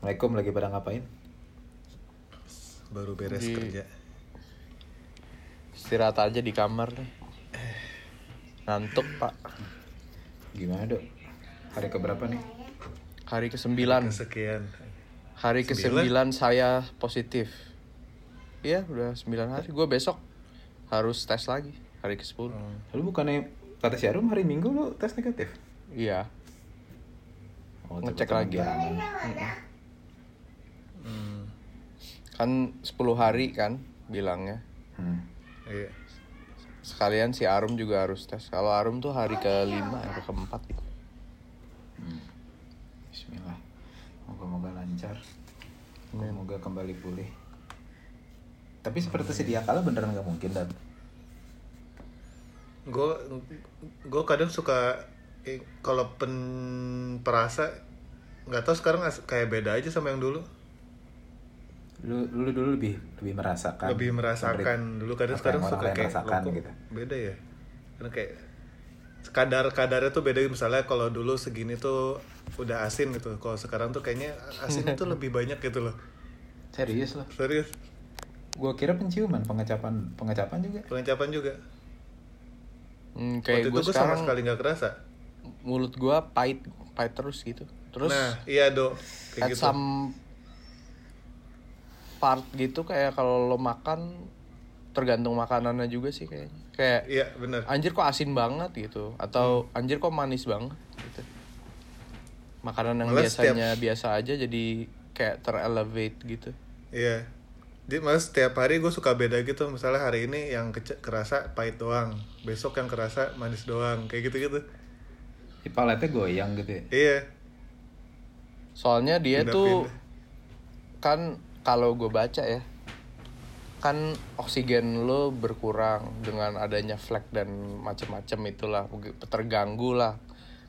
Assalamualaikum lagi pada ngapain? Baru beres Di- kerja. Istirahat aja di kamar nih. Ngantuk pak. Gimana dok? Hari keberapa nih? Hari ke-9 Kesekian. Hari ke-9 saya positif. Iya udah 9 hari. Gue besok harus tes lagi. Hari ke-10. Lalu bukannya kata si Arum hari Minggu lo tes negatif? Iya. Oh, Ngecek lagi. aman. Hmm. Kan 10 hari kan bilangnya. Hmm. Iya. Sekalian si Arum juga harus tes. Kalau Arum tuh hari ke-5 atau ke-4 gitu. Bismillah. Moga-moga lancar. Moga-moga kembali pulih. Tapi seperti sedia kala beneran nggak mungkin dan Gue gue kadang suka eh, kalau pen perasa nggak tahu sekarang kayak beda aja sama yang dulu. Lu, lu dulu lebih lebih merasakan Lebih merasakan dulu kadang sekarang suka kayak rasakan "Loh, kok gitu. Beda ya. Karena kayak kadar kadarnya tuh beda misalnya kalau dulu segini tuh udah asin gitu. Kalau sekarang tuh kayaknya asin itu lebih banyak gitu loh. Serius loh. Serius. Gua kira penciuman, pengecapan, pengecapan juga. Pengecapan juga. Hmm, Waktu kayak itu gue gue sama sekarang sekali nggak kerasa. mulut gue pahit pahit terus gitu. Terus nah, iya dok. at Kayak gitu. some part gitu kayak kalau lo makan tergantung makanannya juga sih kayaknya. Kayak Iya benar. anjir kok asin banget gitu atau anjir kok manis banget gitu. Makanan yang Malah biasanya biasa aja jadi kayak terelevate gitu. Iya. Jadi malah setiap hari gue suka beda gitu. Misalnya hari ini yang kerasa pahit doang. Besok yang kerasa manis doang. Kayak gitu-gitu. Di paletnya goyang gitu ya. Iya. Soalnya dia tuh kan kalau gue baca ya kan oksigen lo berkurang dengan adanya flek dan macam-macam itulah terganggu lah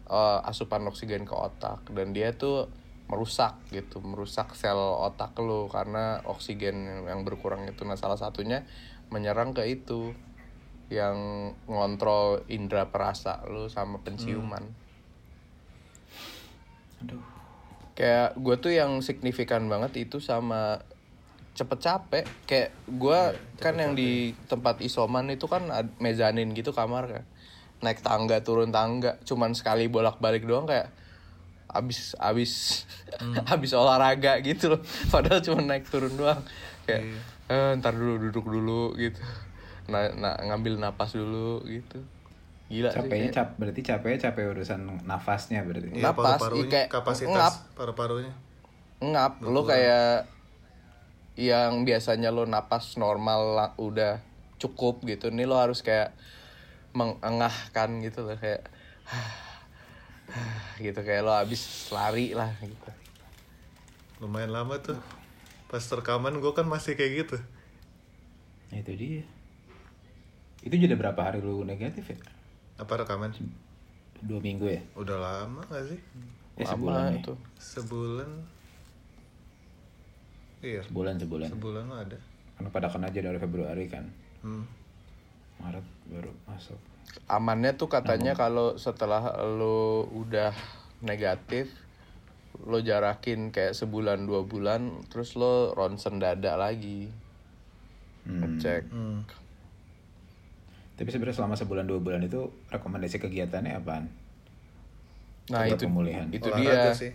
eh, asupan oksigen ke otak. Dan dia tuh merusak gitu merusak sel otak lo karena oksigen yang berkurang itu. Nah salah satunya menyerang ke itu yang ngontrol indera perasa lo sama penciuman. Aduh. Kayak gue tuh yang signifikan banget itu sama cepet capek. Kayak gue kan yang di tempat isoman itu kan mezanin gitu kamar kan. Naik tangga turun tangga cuman sekali bolak balik doang kayak abis abis abis olahraga gitu loh. Padahal cuma naik turun doang. Kayak eh, ntar dulu duduk dulu gitu. Nah, nah ngambil napas dulu gitu gila sih Capeknya kayak- cap berarti capeknya capek urusan nafasnya berarti. Iya, Napas, paru-parunya, kayak kapasitas ngap. paru-parunya. ngap lo kayak yang biasanya lo napas normal la- udah cukup gitu nih lo harus kayak mengengahkan gitu loh kayak gitu kayak lo habis lari lah gitu Lumayan lama tuh. Pas rekaman gue kan masih kayak gitu. Nah, itu dia. Itu jadi berapa hari lu negatif ya? Apa rekaman? Dua minggu ya? Udah lama gak sih? Eh, lama sebulan ya? itu Sebulan. Iya. Sebulan sebulan. Sebulan mah ada. Karena pada kena aja dari Februari kan. Hmm. Maret baru masuk. amannya tuh katanya kalau setelah lo udah negatif lo jarakin kayak sebulan dua bulan terus lo ronsen dada lagi Hmm. ngecek Hmm. Tapi sebenarnya selama sebulan dua bulan itu rekomendasi kegiatannya apaan? nah Untuk itu pemulihan. itu Olahraga dia sih.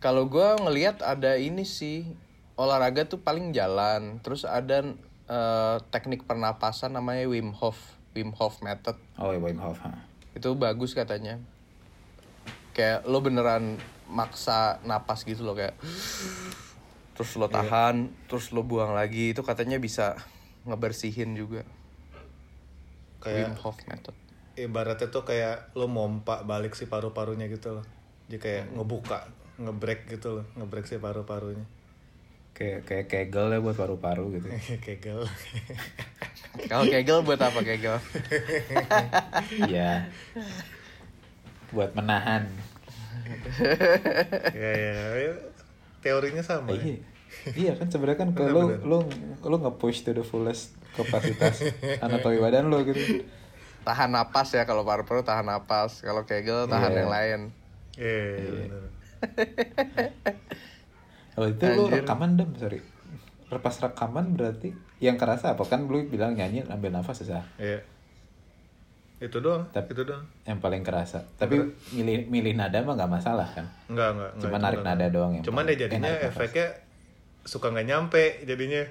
Kalau gua ngelihat ada ini sih olahraga tuh paling jalan, terus ada eh, teknik pernapasan namanya Wim Hof, Wim Hof method. Oh ya Wim Hof. ha. Itu bagus katanya. Kayak lo beneran maksa napas gitu loh kayak terus lo tahan, terus lo buang lagi. Itu katanya bisa ngebersihin juga. Wim Kayak Hof method. ibaratnya tuh kayak lo mompa balik si paru-parunya gitu loh. Jadi kayak ngebuka, ngebreak gitu loh, ngebreak si paru-parunya. Kayak kayak kegel ya buat paru-paru gitu. Kegel. Kalau kegel buat apa kegel? Iya. buat menahan. ya, ya, ya. Teorinya sama. ya. Iya. Iya kan sebenarnya kan kalau bener. lu lu nge-push to the fullest kapasitas anatomi badan lu gitu. tahan napas ya kalau paru-paru tahan napas kalau kegel tahan Iya. yang lain Iya, iya, bener. Oh itu lu Anjir. rekaman dem, sorry. Lepas rekaman berarti yang kerasa apa kan lu bilang nyanyi ambil nafas susah. Iya. Itu doang, Tapi- itu doang. Yang paling kerasa. Tapi milih milih nada mah nggak masalah kan. Enggak, enggak. enggak, Cuma narik enggak. nada doang yang Cuman ya jadinya nafas. efeknya suka nggak nyampe jadinya.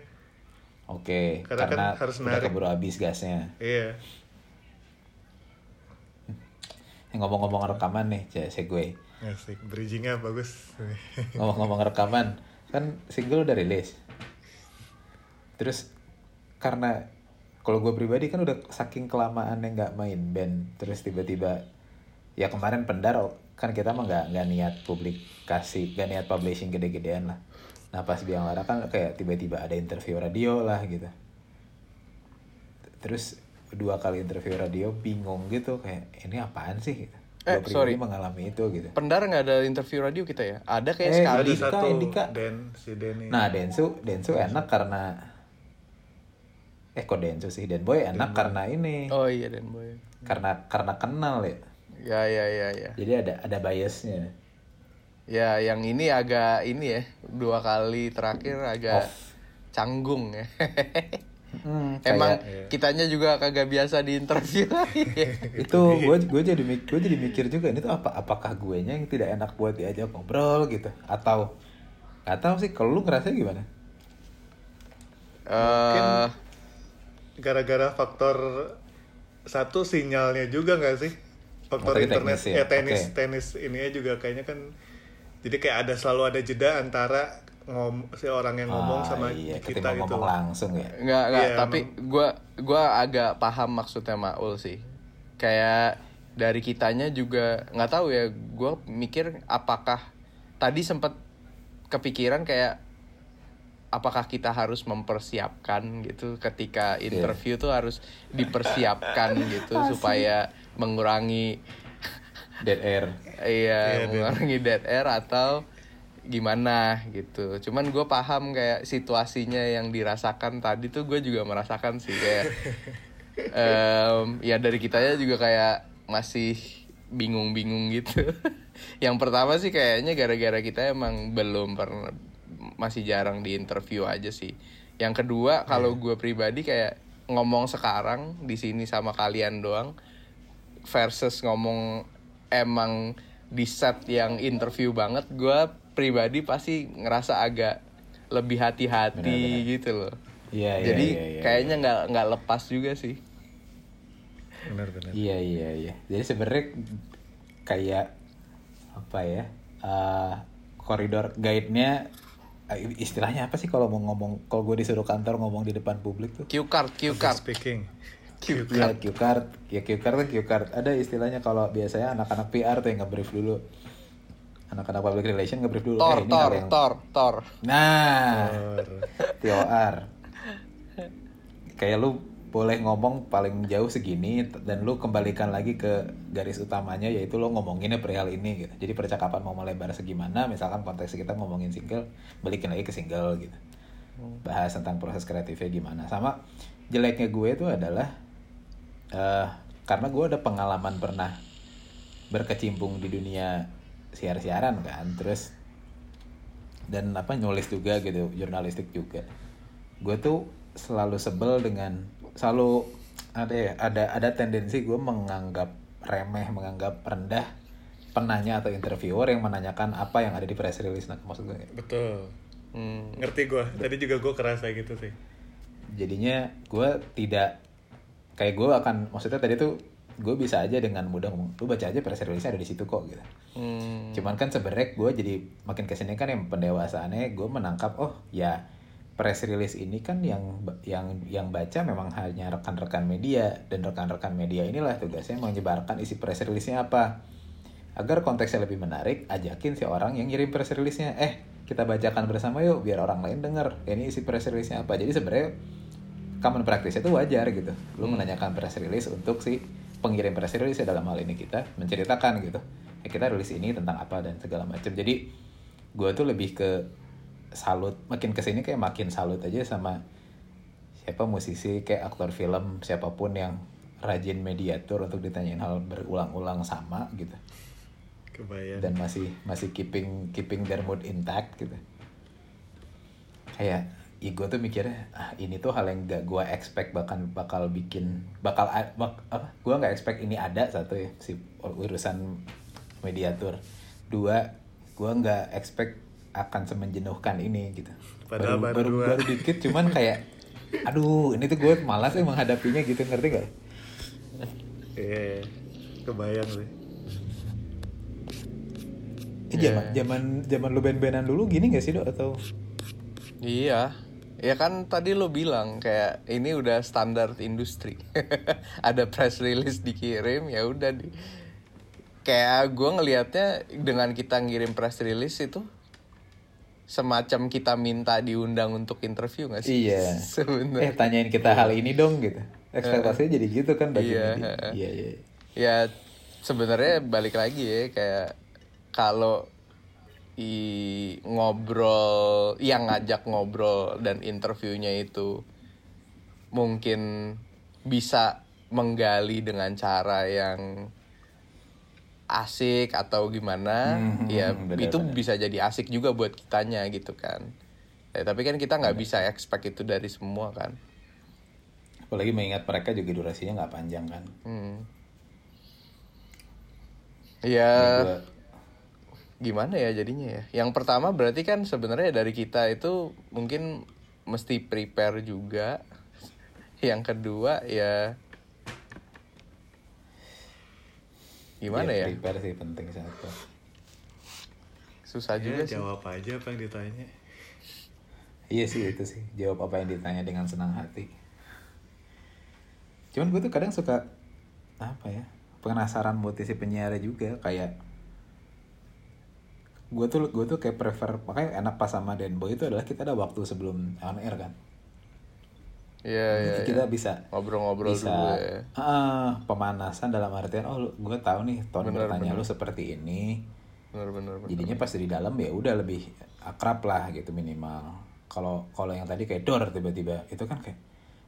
Oke, Karena kan karena, harus udah narik. keburu habis gasnya. Iya. Ngomong-ngomong rekaman nih, cek segue. Asik, bridgingnya bagus. Ngomong-ngomong rekaman, kan single udah rilis. Terus karena kalau gue pribadi kan udah saking kelamaannya nggak main band, terus tiba-tiba ya kemarin pendar kan kita mah nggak nggak niat publikasi, nggak niat publishing gede-gedean lah. Nah pas biang lara kan kayak tiba-tiba ada interview radio lah gitu. Terus dua kali interview radio bingung gitu kayak ini apaan sih gitu. Eh, Gua pribadi sorry. mengalami itu gitu. Pendar nggak ada interview radio kita ya? Ada kayak Eh, sekali. Ada satu Dika. Den, si Denny. Nah, Densu, Densu enak karena eh kok Densu sih Denboy enak karena ini. Oh iya dan boy. Karena karena kenal ya. Ya ya ya ya. Jadi ada ada biasnya. Ya yang ini agak ini ya dua kali terakhir agak Off. canggung ya. Hmm, Emang kayak- kitanya juga kagak biasa di interview lagi. itu gue gue jadi mik- gue jadi mikir juga ini tuh apa apakah gue nya yang tidak enak buat diajak ngobrol gitu atau nggak tahu sih kalau lu ngerasa gimana Eh Gara-gara faktor satu sinyalnya juga nggak sih? Faktor Faktor internet, teknis ya? ya tenis, Oke. tenis ini juga kayaknya kan. Jadi kayak ada selalu ada jeda antara ngom si orang yang ngomong Ah, sama iya, kita gitu. ngomong langsung ya nggak nggak Iya, tapi gua gua agak paham maksudnya Maul sih. Kayak dari kitanya juga nggak tahu ya. Gua mikir apakah tadi sempat kepikiran kayak apakah kita harus mempersiapkan gitu ketika interview tuh harus dipersiapkan gitu supaya mengurangi dead air. Iya mengurangi dead air atau gimana gitu. Cuman gue paham kayak situasinya yang dirasakan tadi tuh gue juga merasakan sih kayak em, ya dari kitanya juga kayak masih bingung-bingung gitu. Yang pertama sih kayaknya gara-gara kita emang belum pernah masih jarang di interview aja sih. Yang kedua kalau gue pribadi kayak ngomong sekarang di sini sama kalian doang versus ngomong emang di set yang interview banget gue pribadi pasti ngerasa agak lebih hati-hati gitu loh Iya, iya, jadi iya, iya, kayaknya nggak nggak lepas juga sih Benar-benar. Iya iya iya. Jadi sebenarnya kayak apa ya? eh, koridor guide-nya eh, istilahnya apa sih kalau mau ngomong kalau gue disuruh kantor ngomong di depan publik tuh? cue card cue card Speaking. Cue Ya card cue card, ya cue card kan cue card. Ada istilahnya kalau biasanya anak-anak PR tuh yang nge-brief dulu. Anak-anak public relation nge-brief dulu. tor "Eh, tor yang- tor tor Nah, Or, TOR. Kayak lu boleh ngomong paling jauh segini dan lu kembalikan lagi ke garis utamanya yaitu lu ngomonginnya perihal ini gitu. Jadi percakapan mau melebar segimana, misalkan konteks kita ngomongin single, balikin lagi ke single gitu. Bahas tentang proses kreatifnya gimana. Sama jeleknya gue itu adalah eh karena gue ada pengalaman pernah berkecimpung di dunia siar-siaran kan, terus dan apa nulis juga gitu jurnalistik juga gue tuh selalu sebel dengan selalu ada ya ada ada tendensi gue menganggap remeh menganggap rendah penanya atau interviewer yang menanyakan apa yang ada di press release nah maksud gue betul. Hmm. Ngerti gua. Tadi juga gua kerasa gitu sih. jadinya gue tidak kayak gue akan maksudnya tadi tuh gue bisa aja dengan mudah ngomong lu baca aja press release ada di situ kok gitu Hmm. Cuman kan sebenarnya gue jadi makin ke sini kan yang pendewasaannya gue menangkap oh ya press release ini kan yang yang yang baca memang hanya rekan-rekan media dan rekan-rekan media inilah tugasnya menyebarkan isi press release-nya apa. Agar konteksnya lebih menarik, ajakin si orang yang ngirim press release-nya, eh kita bacakan bersama yuk biar orang lain denger ini isi press release-nya apa. Jadi sebenarnya common practice itu wajar gitu. Lu menanyakan press release untuk si pengirim press release dalam hal ini kita menceritakan gitu. Ya kita rilis ini tentang apa dan segala macam. Jadi gue tuh lebih ke salut, makin ke sini kayak makin salut aja sama siapa musisi kayak aktor film siapa pun yang rajin mediatur untuk ditanyain hal berulang-ulang sama gitu Kebayang. dan masih masih keeping keeping their mood intact gitu kayak ya gue tuh mikirnya ah ini tuh hal yang gak gue expect bahkan bakal bikin bakal bak, apa? Gue nggak expect ini ada satu ya si urusan mediatur dua gue nggak expect akan semenjenuhkan ini gitu. Padahal baru baru, dua. baru dikit cuman kayak aduh ini tuh gue malas ya menghadapinya gitu ngerti gak Iya, kebayang sih. Eh, zaman zaman zaman lu band-bandan dulu gini gak sih dok? Atau Iya. Ya kan tadi lo bilang kayak ini udah standar industri. Ada press release dikirim ya udah di kayak gue ngelihatnya dengan kita ngirim press release itu semacam kita minta diundang untuk interview gak sih? Iya. Sebenarnya. eh tanyain kita hal ini dong gitu ekspektasinya jadi gitu kan bagi Iya, media. heeh. iya iya ya sebenarnya balik lagi ya kayak kalau i ngobrol yang ngajak ngobrol dan interviewnya itu mungkin bisa menggali dengan cara yang asik atau gimana. Hmm, ya benar, itu benar. bisa jadi asik juga buat kitanya gitu kan. Ya, tapi kan kita nggak bisa expect itu dari semua kan. Apalagi mengingat mereka juga durasinya nggak panjang kan. Hmm. Ya Gua- gimana ya jadinya ya? Yang pertama berarti kan sebenarnya dari kita itu mungkin mesti prepare juga. Yang kedua ya gimana Iya, ya? prepare sih penting satu Susah Ya, juga sih. jawab aja apa yang ditanya. iya sih itu sih jawab apa yang ditanya dengan senang hati cuman gue tuh kadang suka apa ya penasaran motivasi si penyiar juga kayak gue tuh gue tuh kayak prefer makanya enak pas sama Denboy itu adalah kita ada waktu sebelum on air kan Iya iya. Jadi iya. kita bisa Ngobrol-ngobrol bisa dulu ya. ah, pemanasan dalam artian oh gue tahu nih tone Bener, bertanya bener. lu seperti ini Bener bener bener. jadinya pas di dalam ya udah lebih akrab lah gitu minimal kalau kalau yang tadi kayak dor tiba-tiba itu kan kayak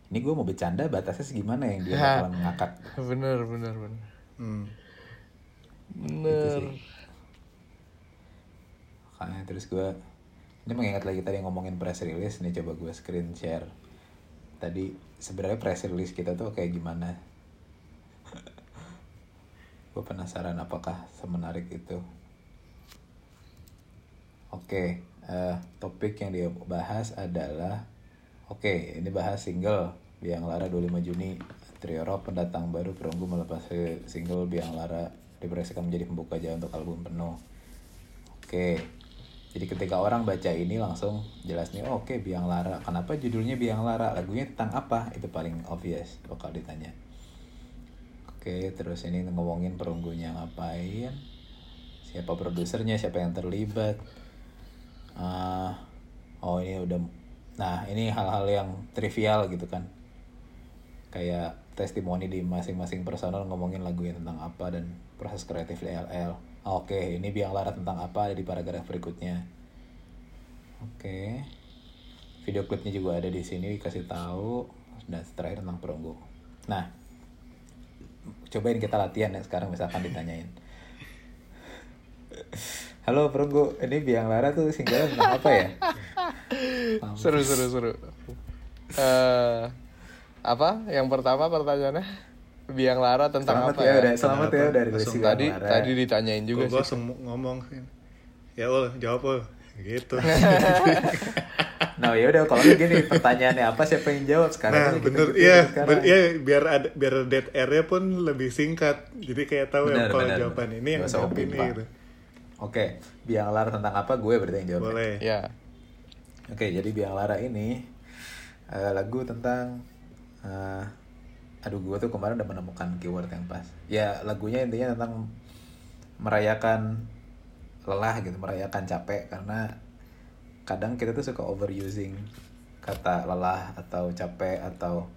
ini gue mau bercanda batasnya segimana yang dia bakalan ngakak Bener bener bener. Hmm. Bener. Makanya terus gue ini mengingat lagi tadi ngomongin press release nih coba gue screen share. Tadi sebenarnya press release kita tuh kayak gimana? Gue penasaran apakah semenarik itu. Oke eh, topik yang dia bahas adalah oke ini bahas single Biang Lara 25 Juni. Trio Rock pendatang baru perunggu melepas single Biang Lara diproyeksikan menjadi pembuka jalan untuk album penuh. Oke. Jadi ketika orang baca ini langsung jelas nih, oh, oke Biang Lara. Kenapa judulnya Biang Lara? Lagunya tentang apa? Itu paling obvious bakal ditanya. Oke, terus ini ngomongin perunggunya ngapain? Siapa produsernya? Siapa yang terlibat? Ah, oh ini udah. Nah ini hal-hal yang trivial gitu kan. Kayak testimoni di masing-masing personal ngomongin lagunya tentang apa dan proses kreatif LL. Oke, ini Biang Lara tentang apa ada di paragraf berikutnya. Oke. Video klipnya juga ada di sini dikasih tahu dan terakhir tentang perunggu. Nah, cobain kita latihan ya sekarang misalkan ditanyain. Halo perunggu, ini Biang Lara tuh single tentang apa ya? Seru seru seru. Eh apa? Yang pertama pertanyaannya Biang Lara tentang Selamat apa ya, ya? udah selamat ya udah Biang Tadi Lara. tadi ditanyain juga Kok gue sih. ngomong ya ul jawab ul gitu Nah ya udah kalau gini pertanyaannya apa siapa yang jawab sekarang? nah bener gitu iya ben- iya biar ada biar dead airnya pun lebih singkat jadi kayak tahu Bener, ya kalau bener. jawaban ini yang jawab ini gitu Oke, Biang Lara tentang apa? Gue berarti yang jawab. ya? boleh Ya. Oke, jadi Biang Lara ini eh, lagu tentang eh, aduh gue tuh kemarin udah menemukan keyword yang pas. Ya lagunya intinya tentang merayakan lelah gitu, merayakan capek karena kadang kita tuh suka overusing kata lelah atau capek atau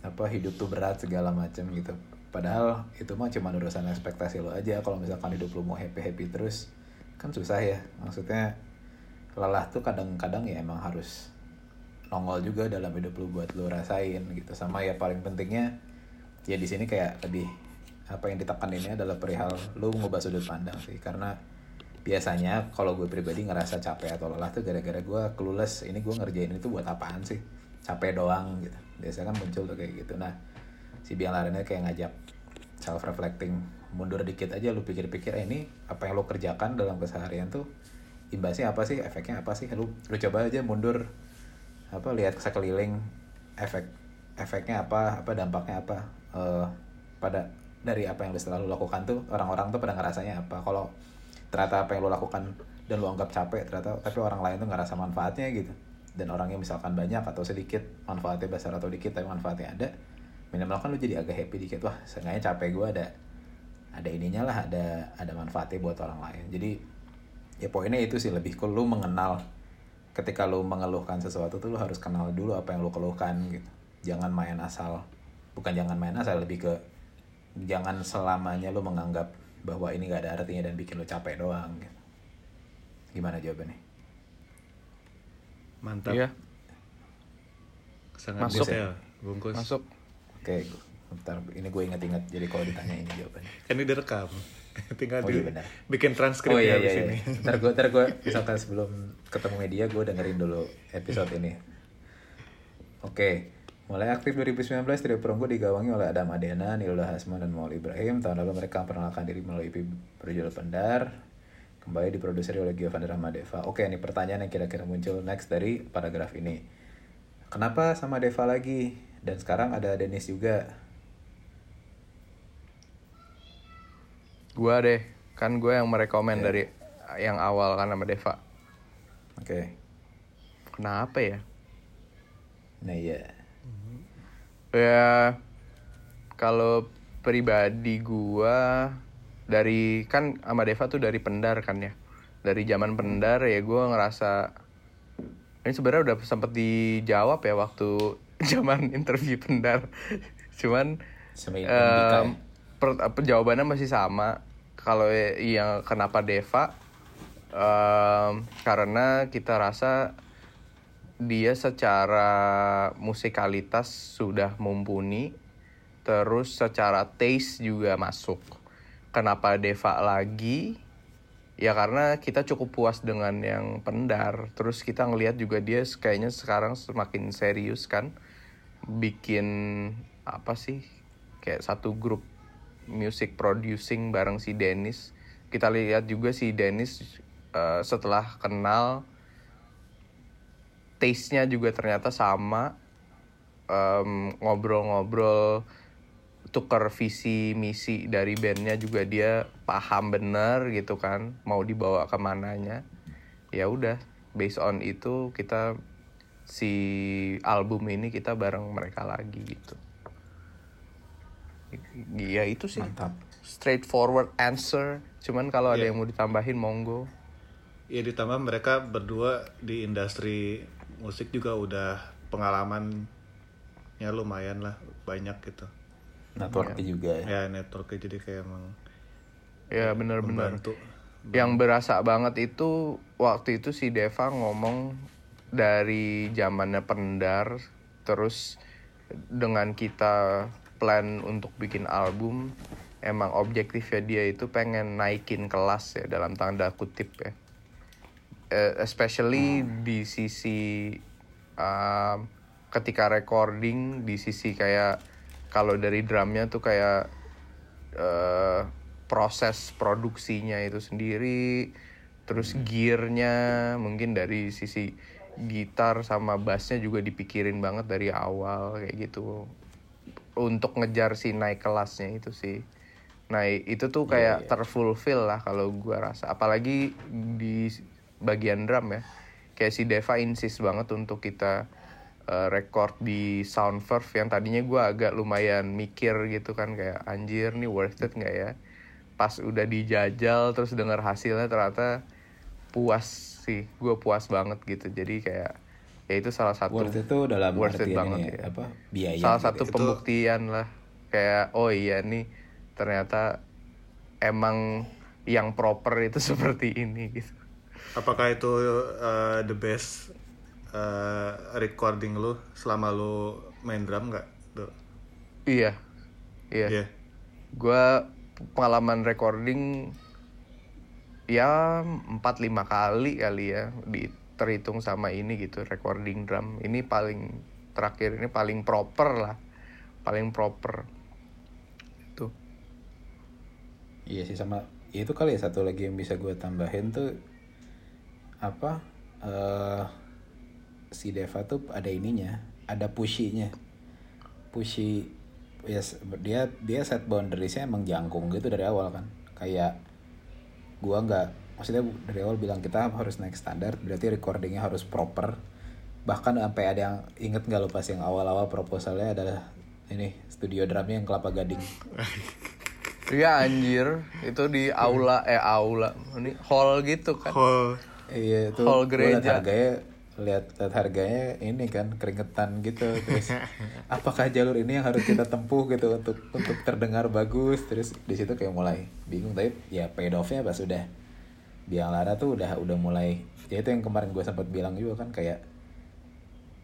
apa hidup tuh berat segala macam gitu. Padahal itu mah cuma urusan ekspektasi lo aja. Kalau misalkan hidup lo mau happy happy terus kan susah ya. Maksudnya lelah tuh kadang-kadang ya emang harus nongol juga dalam hidup lu buat lu rasain gitu. Sama ya paling pentingnya ya di sini kayak lebih apa yang ditekaninnya adalah perihal lu ngubah sudut pandang sih. Karena biasanya kalau gue pribadi ngerasa capek atau lelah tuh gara-gara gue clueless ini gue ngerjain itu buat apaan sih? Capek doang gitu. Biasanya kan muncul tuh kayak gitu. Nah si biang lainnya kayak ngajak self reflecting mundur dikit aja lu pikir-pikir eh, ini apa yang lu kerjakan dalam keseharian tuh imbasnya apa sih? Efeknya apa sih? Lu lu coba aja mundur apa lihat sekeliling efek efeknya apa apa dampaknya apa eh, pada dari apa yang lu selalu lakukan tuh orang-orang tuh pada ngerasanya apa. Kalau ternyata apa yang lu lakukan dan lu anggap capek ternyata tapi orang lain tuh ngerasa manfaatnya gitu. Dan orangnya misalkan banyak atau sedikit manfaatnya besar atau dikit tapi manfaatnya ada minimal kan lu jadi agak happy dikit. Wah seenggaknya capek gue ada ada ininya lah ada ada manfaatnya buat orang lain. Jadi ya poinnya itu sih lebih ke lu mengenal ketika lu mengeluhkan sesuatu tuh lu harus kenal dulu apa yang lu keluhkan gitu jangan main asal bukan jangan main asal lebih ke jangan selamanya lu menganggap bahwa ini gak ada artinya dan bikin lu capek doang gitu. gimana jawabannya Mantap. Iya, Sangat Masuk. detail. Bungkus. masuk. oke bentar ini gue inget-inget jadi kalau ditanya ini jawabannya Kan ini direkam. Tinggal Oh, di iya bikin transkrip oh ya iya di iya, sini. iya. ntar gue ntar gue misalkan sebelum ketemu media gue dengerin dulu episode ini oke mulai aktif 2019 Trio Perunggu digawangi oleh Adam Adena, Nilda Hasman, dan Maul Ibrahim. Tahun lalu mereka memperkenalkan diri melalui berjudul Pendar. Kembali diproduksi oleh Giovanni Ramadeva. Oke, ini pertanyaan yang kira-kira muncul next dari paragraf ini. Kenapa sama Deva lagi? Dan sekarang ada Dennis juga. Gua deh, kan gue yang merekomen Oke. dari yang awal kan sama Deva. Oke. Kenapa ya? Nah iya. Ya kalau pribadi gua dari kan sama Deva tuh dari Pendar kan ya. Dari zaman Pendar ya gua ngerasa ini sebenarnya udah sempet dijawab ya waktu zaman interview Pendar. Cuman em, Indika ya? per- apa, jawabannya masih sama. Kalau yang kenapa Deva? Em, karena kita rasa dia secara musikalitas sudah mumpuni terus secara taste juga masuk. Kenapa Deva lagi? Ya karena kita cukup puas dengan yang pendar. Terus kita ngelihat juga dia kayaknya sekarang semakin serius kan. Bikin apa sih kayak satu grup music producing bareng si Dennis. Kita lihat juga si Dennis eh, setelah kenal taste-nya juga ternyata sama. Em, ngobrol-ngobrol tukar visi misi dari bandnya juga dia paham bener gitu kan mau dibawa ke mananya. Ya udah based on itu kita si album ini kita bareng mereka lagi gitu ya itu sih Mantap. straightforward answer cuman kalau ada Iya. yang mau ditambahin monggo Ya ditambah mereka berdua di industri musik juga udah pengalamannya lumayan lah banyak gitu. Networknya juga ya. Ya networknya jadi kayak emang ya bener-bener membantu. yang berasa banget itu waktu itu si Deva ngomong dari zamannya pendar terus dengan kita plan untuk bikin album emang objektifnya dia itu pengen naikin kelas ya dalam tanda kutip ya. Eh, especially di sisi um, ketika recording di sisi kayak kalau dari drumnya tuh kayak eh, proses produksinya itu sendiri terus gearnya mungkin dari sisi gitar sama bassnya juga dipikirin banget dari awal kayak gitu untuk ngejar si naik kelasnya itu sih. Nah itu tuh kayak terfulfill lah kalau gua rasa. Apalagi di bagian drum ya. Kayak si Deva insist banget untuk kita uh, record di Soundverve yang tadinya gua agak lumayan mikir gitu kan kayak anjir nih worth it nggak ya? Pas udah dijajal terus dengar hasilnya ternyata puas sih. Gue puas banget gitu. Jadi kayak ya itu salah satu Worth itu dalam worth it banget ini ya. apa biaya salah gitu satu ya. pembuktian lah kayak oh iya nih ternyata emang yang proper itu seperti ini gitu Apakah itu uh, the best uh, recording lu selama lu main drum nggak? Tuh. iya iya Iya. gue pengalaman recording ya 4 5 kali kali ya di terhitung sama ini gitu recording drum. Ini paling terakhir ini paling proper lah. Paling proper. Itu. Iya sih sama. Itu kali ya satu lagi yang bisa gue tambahin tuh apa eh si Deva tuh ada ininya, ada pushy-nya. Pushy ya dia dia set boundariesnya emang jangkung gitu dari awal kan. Kayak gua nggak maksudnya dari awal bilang kita harus naik standar berarti recordingnya harus proper. Bahkan sampai ada yang inget nggak lo pas yang awal-awal proposalnya adalah ini studio drumnya yang kelapa gading? Iya anjir. Itu di aula eh aula ini hall gitu kan. Oh, Iya itu Hall gereja. harganya lihat lihat harganya ini kan keringetan gitu. Terus apakah jalur ini yang harus kita tempuh gitu untuk untuk terdengar bagus? Terus di situ kayak mulai bingung tapi ya paid off-nya pas udah Biang Lara tuh udah udah mulai ya itu yang kemarin gue sempat bilang juga kan kayak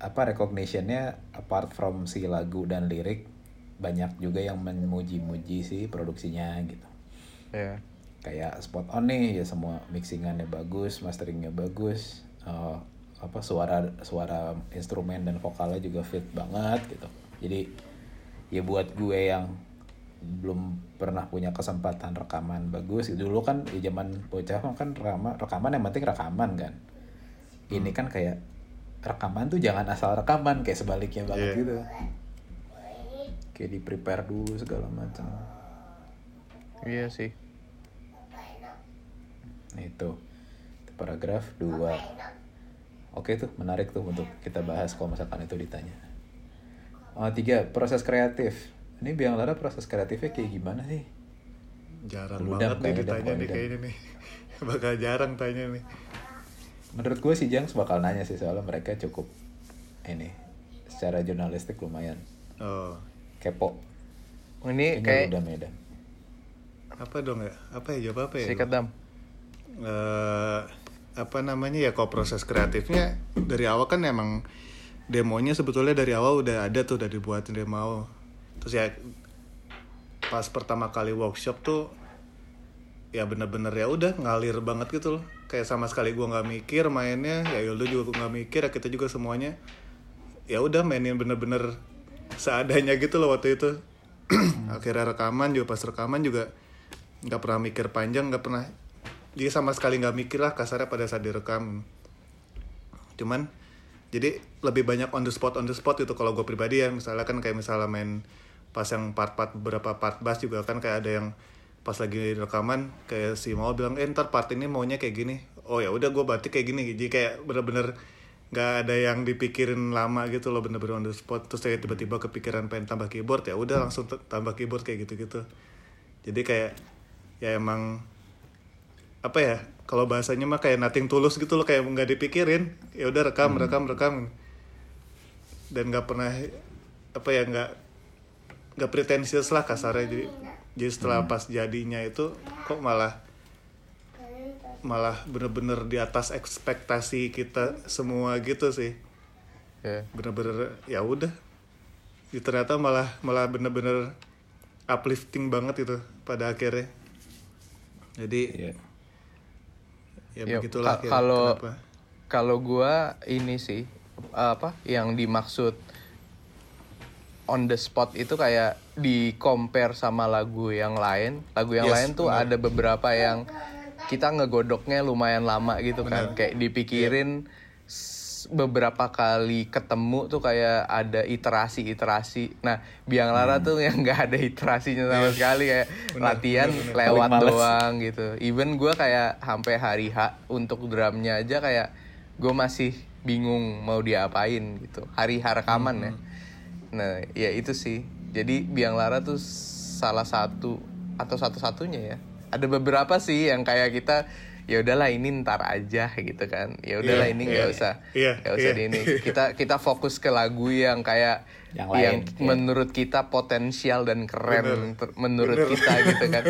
apa recognition-nya apart from si lagu dan lirik banyak juga yang memuji-muji si produksinya gitu. Ya kayak spot on nih ya semua mixingannya bagus masteringnya bagus eh, apa suara suara instrumen dan vokalnya juga fit banget gitu. Jadi ya buat gue yang belum pernah punya kesempatan rekaman bagus. Dulu kan di zaman bocah kan rekaman rekaman yang penting rekaman kan. Ini kan kayak rekaman tuh jangan asal rekaman kayak sebaliknya banget Iya. gitu. Kayak di prepare dulu segala macam. Iya sih. Nah itu, itu paragraf 2 Oke tuh menarik tuh untuk kita bahas kalau misalkan itu ditanya. Oh, Tiga, proses kreatif Ini Biang Lara proses kreatifnya kayak gimana sih? jarang Udah, banget nih ditanya nih kayaknya nih. Bakal jarang tanya nih. Menurut gue sih Jangs bakal nanya sih soalnya mereka cukup ini secara jurnalistik lumayan Oh, kepo ini Ini kayak udah Medan apa dong ya? Apa ya jawab apa ya? sikat dam eh apa namanya ya kalau proses kreatifnya dari awal kan emang demonya sebetulnya dari awal udah ada tuh udah dibuatin demo. Terus ya pas pertama kali workshop tuh ya bener-bener ya udah ngalir banget gitu loh. Kayak sama sekali gua nggak mikir mainnya ya Yoldo juga nggak mikir ya kita juga semuanya. Ya udah mainin bener-bener seadanya gitu loh waktu itu. Akhirnya rekaman juga pas rekaman juga nggak pernah mikir panjang nggak pernah. Jadi sama sekali nggak mikir lah kasarnya pada saat direkam. Cuman jadi lebih banyak on the spot on the spot itu kalau gue pribadi ya. Misalnya kan kayak misalnya main pas yang part-part beberapa part bass juga kan kayak ada yang pas lagi rekaman kayak si mau bilang eh ntar part ini maunya kayak gini. Oh ya udah gue berarti kayak gini. Jadi kayak bener-bener nggak ada yang dipikirin lama gitu loh bener-bener on the spot. Terus saya tiba-tiba kepikiran pengen tambah keyboard ya udah langsung tambah keyboard kayak gitu-gitu. Jadi kayak ya emang apa ya kalau bahasanya mah kayak nothing tulus gitu loh kayak nggak dipikirin. Ya udah rekam rekam rekam. Dan nggak pernah apa ya nggak nggak pretensius lah kasarnya. Jadi jadi setelah pas jadinya itu kok malah malah bener-bener di atas ekspektasi kita semua gitu sih. Ya bener-bener ya udah. Ya, ternyata malah malah bener-bener uplifting banget itu pada akhirnya. Jadi Iya. ya Ya, begitulah ka- kalau kalau gua ini sih apa yang dimaksud on the spot itu kayak di compare sama lagu yang lain. Lagu yang Yes, lain tuh benar. ada beberapa yang kita ngegodoknya lumayan lama gitu kan. Kayak dipikirin s- beberapa kali ketemu tuh kayak ada iterasi-iterasi. Nah biang lara tuh yang nggak ada iterasinya sama sekali kayak latihan lewat Paling males. doang gitu. Even gua kayak sampai hari H untuk drumnya aja kayak gue masih bingung mau diapain gitu. Hari rekaman ya nah ya itu sih jadi biang lara tuh salah satu atau satu-satunya ya ada beberapa sih yang kayak kita ya udahlah ini ntar aja gitu kan ya udahlah Iya, ini nggak iya, usah iya, nggak usah iya. di ini kita kita fokus ke lagu yang kayak Yang yang, lain, iya. menurut kita potensial dan keren Bener. menurut Bener. kita gitu kan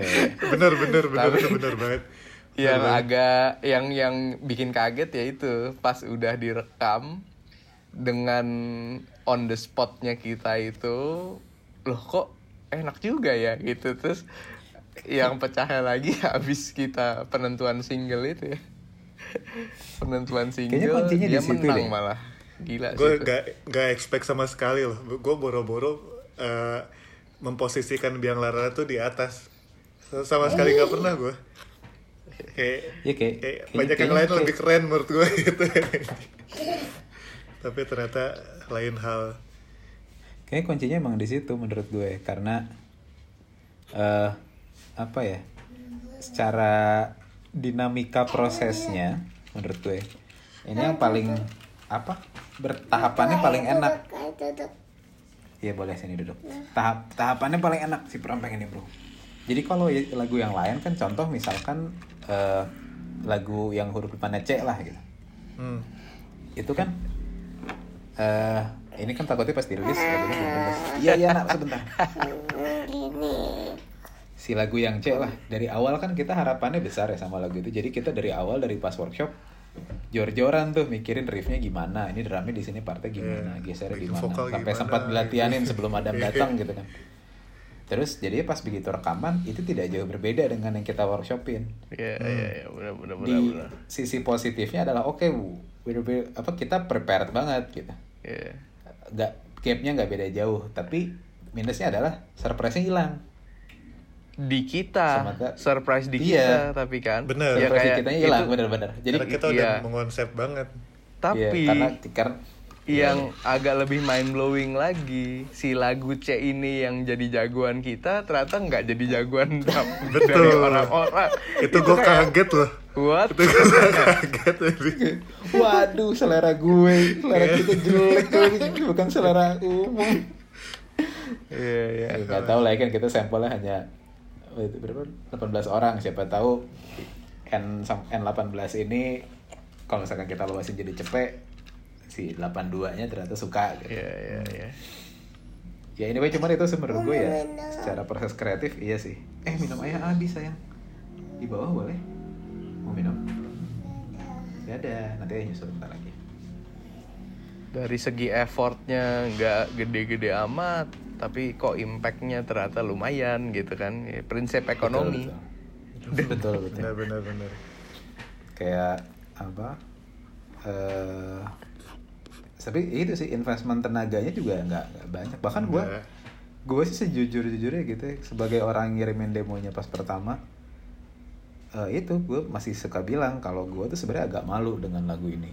Iya. bener bener bener bener, bener banget yang agak yang yang bikin kaget ya itu pas udah direkam dengan on the spotnya kita itu loh kok enak juga ya? Gitu. Terus yang pecahnya lagi habis kita penentuan single itu ya. Penentuan single Kayaknya kuncinya di dia situ menang deh. malah. Gila gue gak gak expect sama sekali loh. Gue boro-boro eh, memposisikan biang lara tuh di atas. Sama sekali nggak pernah gue kayak, Ya, kayak- kayak banyak yang lain kayak- lebih keren menurut gue gitu tapi ternyata lain hal Kayaknya kuncinya emang di situ menurut gue karena eh apa ya? Secara dinamika prosesnya menurut gue ini yang paling apa? Bertahapannya paling enak. Iya boleh sini duduk. Tahap tahapannya paling enak si perampeng ini bro. Jadi kalau y- lagu yang lain kan contoh misalkan eh, lagu yang huruf depannya C lah gitu. hmm. Itu kan eh ini kan takutnya pas dirilis lagunya belum rilis. Iya iya nak sebentar. Si lagu yang C lah dari awal kan kita harapannya besar ya sama lagu itu. Jadi kita dari awal dari pas workshop jor-joran tuh mikirin riffnya gimana, ini drumnya di sini partnya gimana, Iya, gesernya gimana, vokal sampai gimana, sempat dilatihanin sebelum Adam datang gitu kan. Terus jadi pas begitu rekaman itu tidak jauh berbeda dengan yang kita workshopin. Iya iya iya benar benar Di benar benar. sisi positifnya adalah oke bu, bener-bener apa kita prepared banget gitu. Iya. Nggak gapnya nggak beda jauh, tapi minusnya adalah surprise-nya hilang. Di kita Semata- surprise di Iya. kita tapi kan Bener. ya Surprise kayak kitanya hilang itu- bener-bener. Jadi karena kita udah iya. mengonsep banget tapi iya, karena karena yang agak lebih mind blowing lagi si lagu C ini yang jadi jagoan kita ternyata nggak jadi jagoan dari Betul. orang-orang itu gue kayak, kaget loh what itu gue kaget. Waduh, selera gue, selera kita jelek kali, bukan selera umum. iya iya Ya, nggak tahu lah kan kita sampelnya hanya itu berapa? 18 orang. Siapa tahu N sam- N18 ini kalau misalkan kita luasin jadi cepet si 82-nya ternyata suka gitu. iya iya iya Ya ini cuman itu sih menurut gue ya secara proses kreatif iya sih. Eh minum air habis sayang. Di bawah boleh? Mau minum? Ya ada, nanti aja nyusul bentar lagi. dari segi effortnya nggak gede-gede amat tapi kok impactnya ternyata lumayan gitu kan Ya, prinsip ekonomi Betul betul. betul. benar benar benar Kayak apa? eh tapi itu sih investment tenaganya juga nggak banyak. Bahkan gue gue sih sejujur jujurnya gitu ya, sebagai orang ngirimin demonya pas pertama eh, itu gue masih suka bilang kalau gue tuh sebenarnya agak malu dengan lagu ini.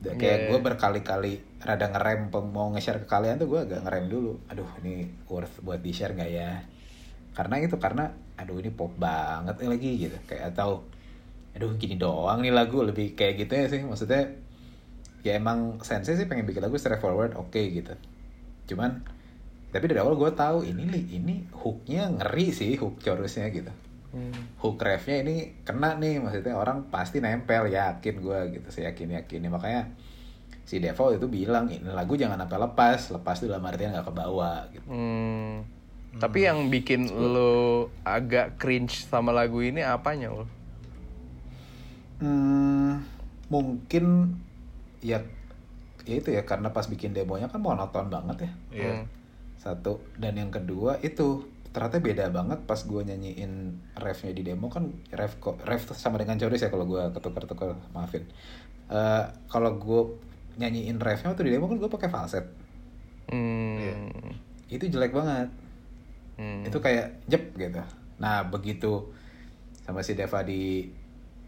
Kayak Iya, gue iya. berkali-kali rada ngerem mau nge-share ke kalian tuh gue agak ngerem dulu. Aduh ini worth buat di share nggak ya? Karena itu karena aduh ini pop banget nih lagi gitu. Kayak atau aduh gini doang nih lagu lebih kayak gitu ya sih. Maksudnya ya emang sensei sih pengen bikin lagu straightforward oke gitu. Cuman tapi dari awal gue tahu ini li ini hooknya ngeri sih hook chorusnya gitu Hmm. hook refnya ini kena nih maksudnya orang pasti nempel yakin gue gitu saya yakin yakin makanya si Devo itu bilang ini lagu jangan sampai lepas lepas itu dalam artian nggak ke bawah gitu Hmm. Tapi yang bikin lo agak cringe sama lagu ini apanya lo? Hmm, mungkin ya ya itu ya karena pas bikin demonya kan monoton banget ya iya Hmm. satu dan yang kedua itu ternyata beda banget pas gue nyanyiin refnya di demo kan ref kok ref tuh sama dengan chorus ya kalau gue ketukar-tukar maafin. Eh kalau gue nyanyiin refnya waktu di demo kan gue pakai falset. Hmm. itu jelek banget. Hmm. itu kayak jep gitu. Nah begitu sama si Deva di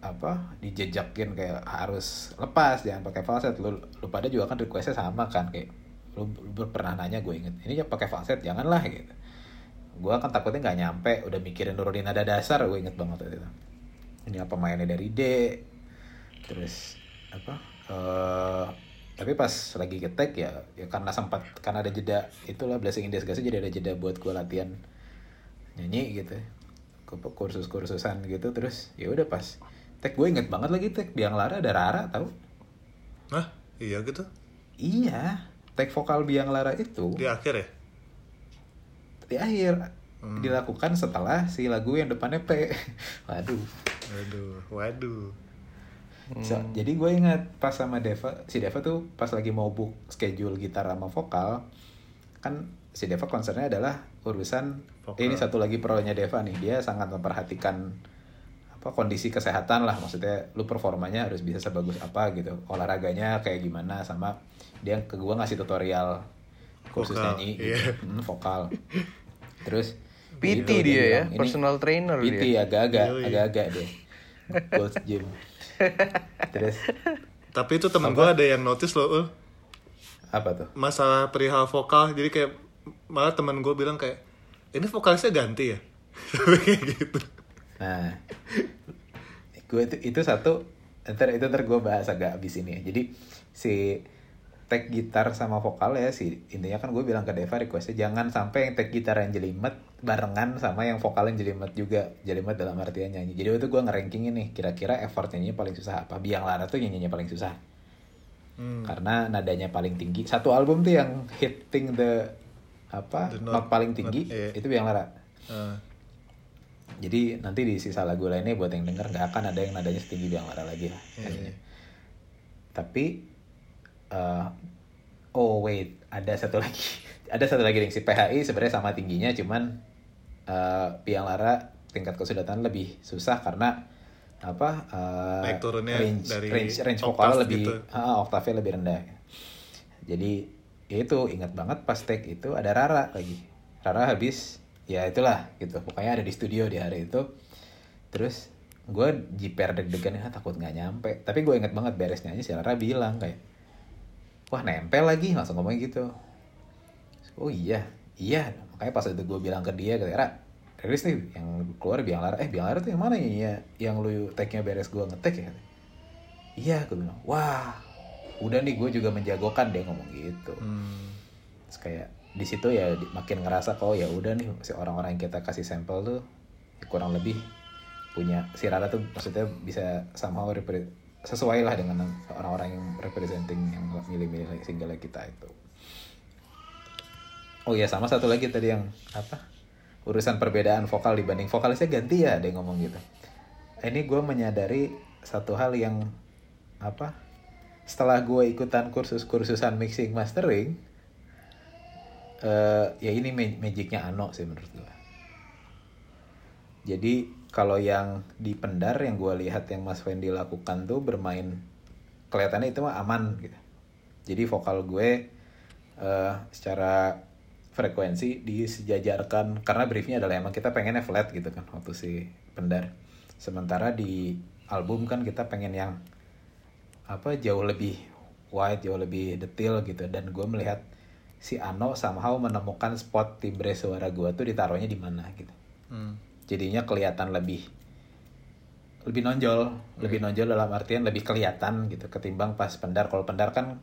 apa dijejakin kayak harus lepas jangan pakai falset. Lu, lu pada juga kan requestnya sama kan kayak lu, lu pernah nanya gue inget ini ya pakai falset janganlah gitu gue kan takutnya nggak nyampe udah mikirin nurunin nada dasar gue inget banget waktu itu. Ini apa mainnya dari D terus apa eh tapi pas lagi ketek ya ya karena sempat karena ada jeda itulah blessing in disguise jadi ada jeda buat gue latihan nyanyi gitu ke kursus kursusan gitu terus ya udah pas tek gue inget banget lagi tek biang lara ada Rara tau? Hah? iya gitu? Iya tek vokal biang lara itu di akhir ya di akhir. Hmm. dilakukan setelah si lagu yang depannya P. Waduh. Waduh waduh. So, jadi gue ingat pas sama Deva, si Deva tuh pas lagi mau book schedule gitar sama vokal, kan si Deva concernnya adalah urusan Vokal. ini satu lagi pro-nya Deva nih. Dia sangat memperhatikan apa kondisi kesehatan lah. Maksudnya lu performanya harus bisa sebagus apa gitu. Olahraganya kayak gimana sama dia ke gua ngasih tutorial kursus Vokal, nyanyi iya. gitu. Hmm, vokal terus PT gitu, dia ya, bilang, "Ini personal trainer PT dia. agak-agak agak-agak deh Gold's Gym terus Tapi itu temen gue ada yang notice loh, Ul. apa tuh masalah perihal vokal. Jadi kayak malah temen gue bilang kayak ini vokalisnya ganti ya. Kayak gitu. Nah, gue itu itu satu, ntar itu ntar gue bahas agak abis ini. ya. Jadi si tag gitar sama vokal ya si intinya kan gue bilang ke Deva requestnya jangan sampai yang tag gitar yang jelimet barengan sama yang vokal yang jelimet juga jelimet dalam artian nyanyi jadi waktu gue ngeranking ini kira-kira effort nyanyinya paling susah apa biang lara tuh nyanyinya paling susah Hmm. karena nadanya paling tinggi satu album tuh yang hitting the apa The not, note- paling tinggi not- iya. itu biang lara Ah. jadi nanti di sisa lagu lainnya buat yang denger nggak akan ada yang nadanya setinggi Biang Lara lagi lah. Iya. Tapi eh, oh wait ada satu lagi ada satu lagi nih si PHI sebenarnya sama tingginya cuman eh Biang Lara tingkat kesulitan lebih susah karena apa eh, Naik turunnya range dari range range vokal lebih gitu. ah, oktavnya lebih rendah. Jadi ya itu ingat banget pas take itu ada Rara lagi. Rara habis ya itulah gitu. Pokoknya ada di studio di hari itu. Terus gue jiper deg-degan ya takut nggak nyampe. Tapi gue inget banget beres nyanyi si Rara bilang kayak wah nempel lagi langsung ngomong gitu. Oh iya iya. Makanya pas itu gue bilang ke dia kayak Ra rilis nih yang keluar biang lara. Eh biang lara tuh yang mana ya? Yang lu tag-nya beres gue ngetek ya? Iya gue bilang wah udah nih gue juga menjagokan dia ngomong gitu. Hmm. Terus kayak di situ ya makin ngerasa kok ya udah nih si orang-orang yang kita kasih sampel tuh ya kurang lebih punya si Rara tuh maksudnya bisa somehow repre- sesuai lah dengan orang-orang yang representing yang milih-milih single kita itu. Oh iya sama satu lagi tadi yang apa urusan perbedaan vokal dibanding vokalisnya ganti ya ada yang ngomong gitu. Ini gue menyadari satu hal yang apa setelah gue ikutan kursus-kursusan mixing mastering eh ya ini ma- magicnya Ano sih menurut gue. Jadi kalau yang di pendar yang gue lihat yang Mas Fendi lakukan tuh bermain kelihatannya itu mah aman gitu. Jadi vokal gue eh secara frekuensi disejajarkan karena briefnya adalah emang kita pengennya flat gitu kan waktu si pendar. Sementara di album kan kita pengen yang apa jauh lebih wide, jauh lebih detail gitu dan gue melihat si Ano somehow menemukan spot timbre suara gue tuh ditaruhnya di mana gitu Hmm. Jadinya kelihatan lebih lebih nonjol. Lebih nonjol dalam artian lebih kelihatan gitu ketimbang pas pendar. Kalau pendar kan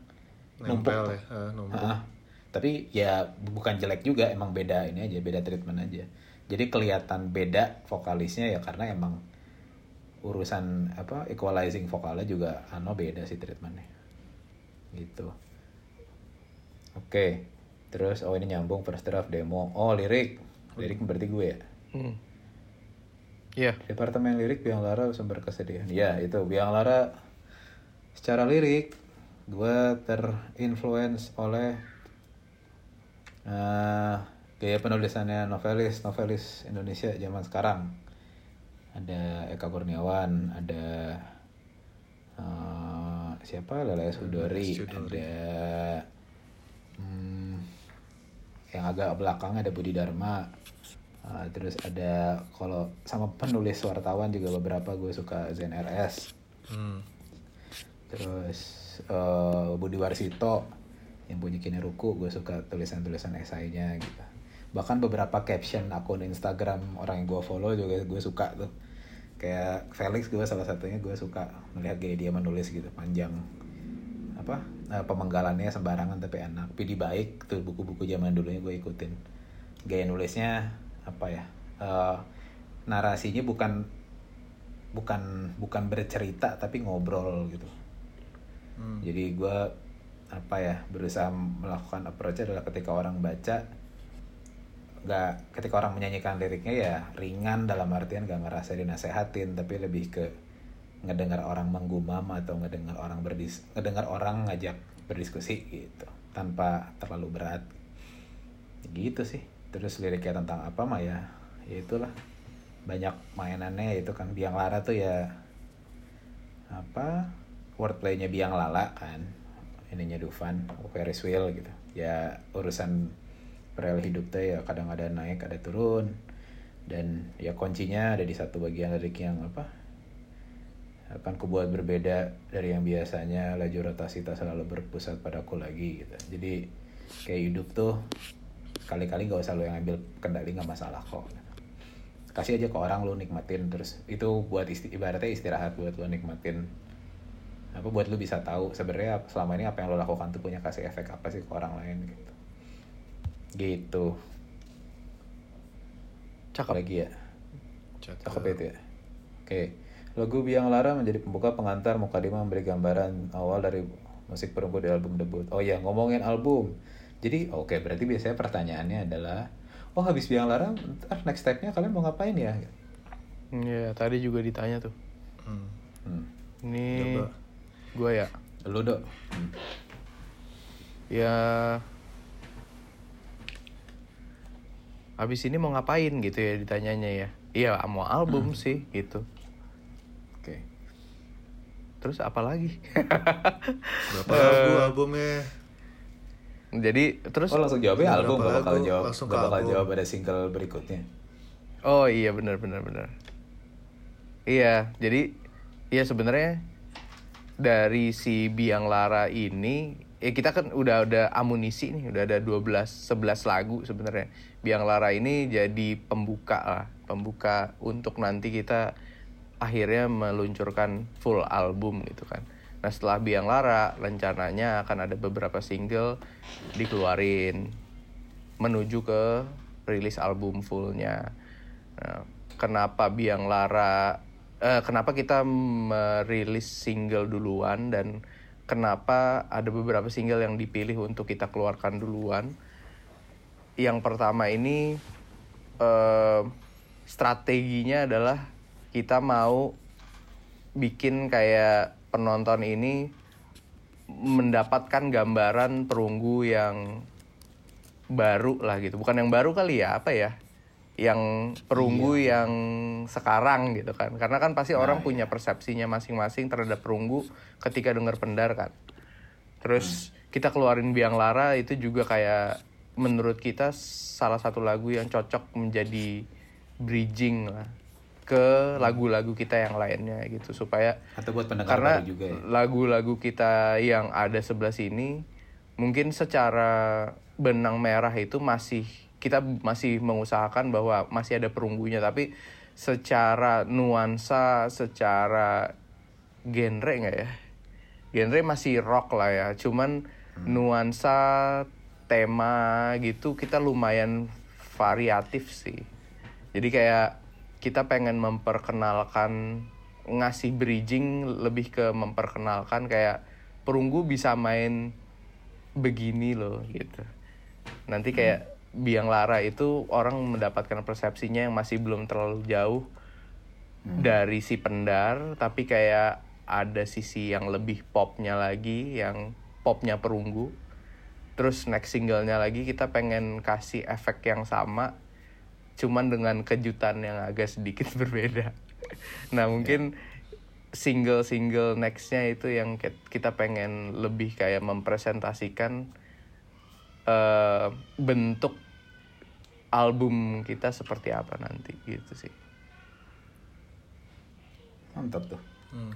numpuk Nempel ya. Numpuk. Ha-ha. tapi ya bukan jelek juga emang beda ini aja beda treatment aja. Jadi kelihatan beda vokalisnya ya karena emang urusan apa equalizing vokalnya juga ano beda sih treatmentnya. Gitu. Oke. Terus oh ini nyambung first draft demo. Oh lirik. Lirik berarti gue ya? Hmm. Iya. Departemen lirik Biang Lara sumber kesedihan. Ya itu Biang Lara secara lirik gue terinfluence oleh eh, gaya penulisannya novelis novelis Indonesia zaman sekarang. Ada Eka Kurniawan, ada eh, siapa Lele Sudori, Sudori. ada hmm, yang agak belakang ada Budi Dharma. Uh, terus ada kalau sama penulis wartawan juga beberapa gue suka Zen RS Hmm. terus uh, Budi Warsito yang punya Kineruku gue suka tulisan-tulisan esainya gitu. Bahkan beberapa caption akun Instagram orang yang gue follow juga gue suka tuh. Kayak Felix gue salah satunya gue suka melihat gaya dia menulis gitu panjang. Apa? Uh, pemenggalannya sembarangan tapi enak. Pidi baik tuh buku-buku zaman dulunya gue ikutin. Gaya nulisnya apa ya eh, narasinya bukan bukan bukan bercerita tapi ngobrol gitu. Hmm. jadi gue apa ya berusaha melakukan approach adalah ketika orang baca nggak ketika orang menyanyikan liriknya ya ringan dalam artian gak ngerasa dinasehatin tapi lebih ke ngedengar orang menggumam atau ngedengar orang berdis ngedengar orang ngajak berdiskusi gitu tanpa terlalu berat. Gitu sih terus liriknya tentang apa mah ya ya itulah. Banyak mainannya itu kan biang lara tuh ya apa wordplaynya biang lala kan ininya Dufan Ferris wheel gitu. Ya urusan rel hidup tuh ya kadang ada naik ada turun. Dan ya kuncinya ada di satu bagian lirik yang apa akan kubuat berbeda dari yang biasanya laju rotasi tak selalu berpusat padaku lagi gitu. Jadi kayak hidup tuh kali-kali gak usah lo yang ambil kendali nggak masalah kok. Kasih aja ke orang lo nikmatin. Terus itu buat isti ibaratnya istirahat buat lo nikmatin. Apa buat lo bisa tahu sebenarnya selama ini apa yang lo lakukan tuh punya kasih efek apa sih ke orang lain gitu. Gitu. Cakep. lagi ya? Cakep. Itu ya? Oke. Lagu Biang Lara menjadi pembuka pengantar Mukadimah memberi gambaran awal dari musik perunggu di album debut. Oh ya ngomongin album jadi oke berarti biasanya pertanyaannya adalah oh habis Biang Lara ntar next step-nya kalian mau ngapain ya Iya, tadi juga ditanya tuh. Hmm. hmm. Ini gue ya. lu dok Hmm. Ya Habis ini mau ngapain gitu ya ditanyanya ya. Iya, mau album sih gitu. oke Terus apa lagi? Berapa lagu albumnya? Jadi terus oh langsung jawabnya album gak bakal lagu? jawab Langsung gak ke bakal album. jawab ada single berikutnya Oh iya benar benar benar. Iya, jadi ya sebenarnya dari si Biang Lara ini ya kita kan udah ada amunisi nih, udah ada 12 11 lagu sebenarnya. Biang Lara ini jadi pembuka lah, pembuka untuk nanti kita akhirnya meluncurkan full album gitu kan. Nah, setelah Biang Lara rencananya akan ada beberapa single dikeluarin menuju ke rilis album fullnya. Nah, kenapa Biang Lara, eh, kenapa kita merilis single duluan dan kenapa ada beberapa single yang dipilih untuk kita keluarkan duluan? Yang pertama ini eh, strateginya adalah kita mau bikin kayak penonton ini mendapatkan gambaran perunggu yang baru lah gitu. Bukan yang baru kali ya apa ya? Yang perunggu yang sekarang gitu kan. Karena kan pasti orang punya persepsinya masing-masing terhadap perunggu ketika dengar pendar kan. Terus kita keluarin biang lara itu juga kayak menurut kita salah satu lagu yang cocok menjadi bridging lah ke lagu-lagu kita yang lainnya gitu supaya atau buat pendengar karena juga ya? lagu-lagu kita yang ada sebelah sini mungkin secara benang merah itu masih kita masih mengusahakan bahwa masih ada perunggunya tapi secara nuansa secara genre nggak ya? Genre masih rock lah ya cuman nuansa tema gitu kita lumayan variatif sih. Jadi kayak kita pengen memperkenalkan ngasih bridging lebih ke memperkenalkan kayak perunggu bisa main begini loh gitu. Nanti kayak biang lara itu orang mendapatkan persepsinya yang masih belum terlalu jauh dari si pendar tapi kayak ada sisi yang lebih popnya lagi yang popnya perunggu. Terus next singlenya lagi kita pengen kasih efek yang sama cuman dengan kejutan yang agak sedikit berbeda. Nah mungkin single-single nextnya itu yang kita pengen lebih kayak mempresentasikan eh, bentuk album kita seperti apa nanti gitu sih. Mantap tuh. Hmm.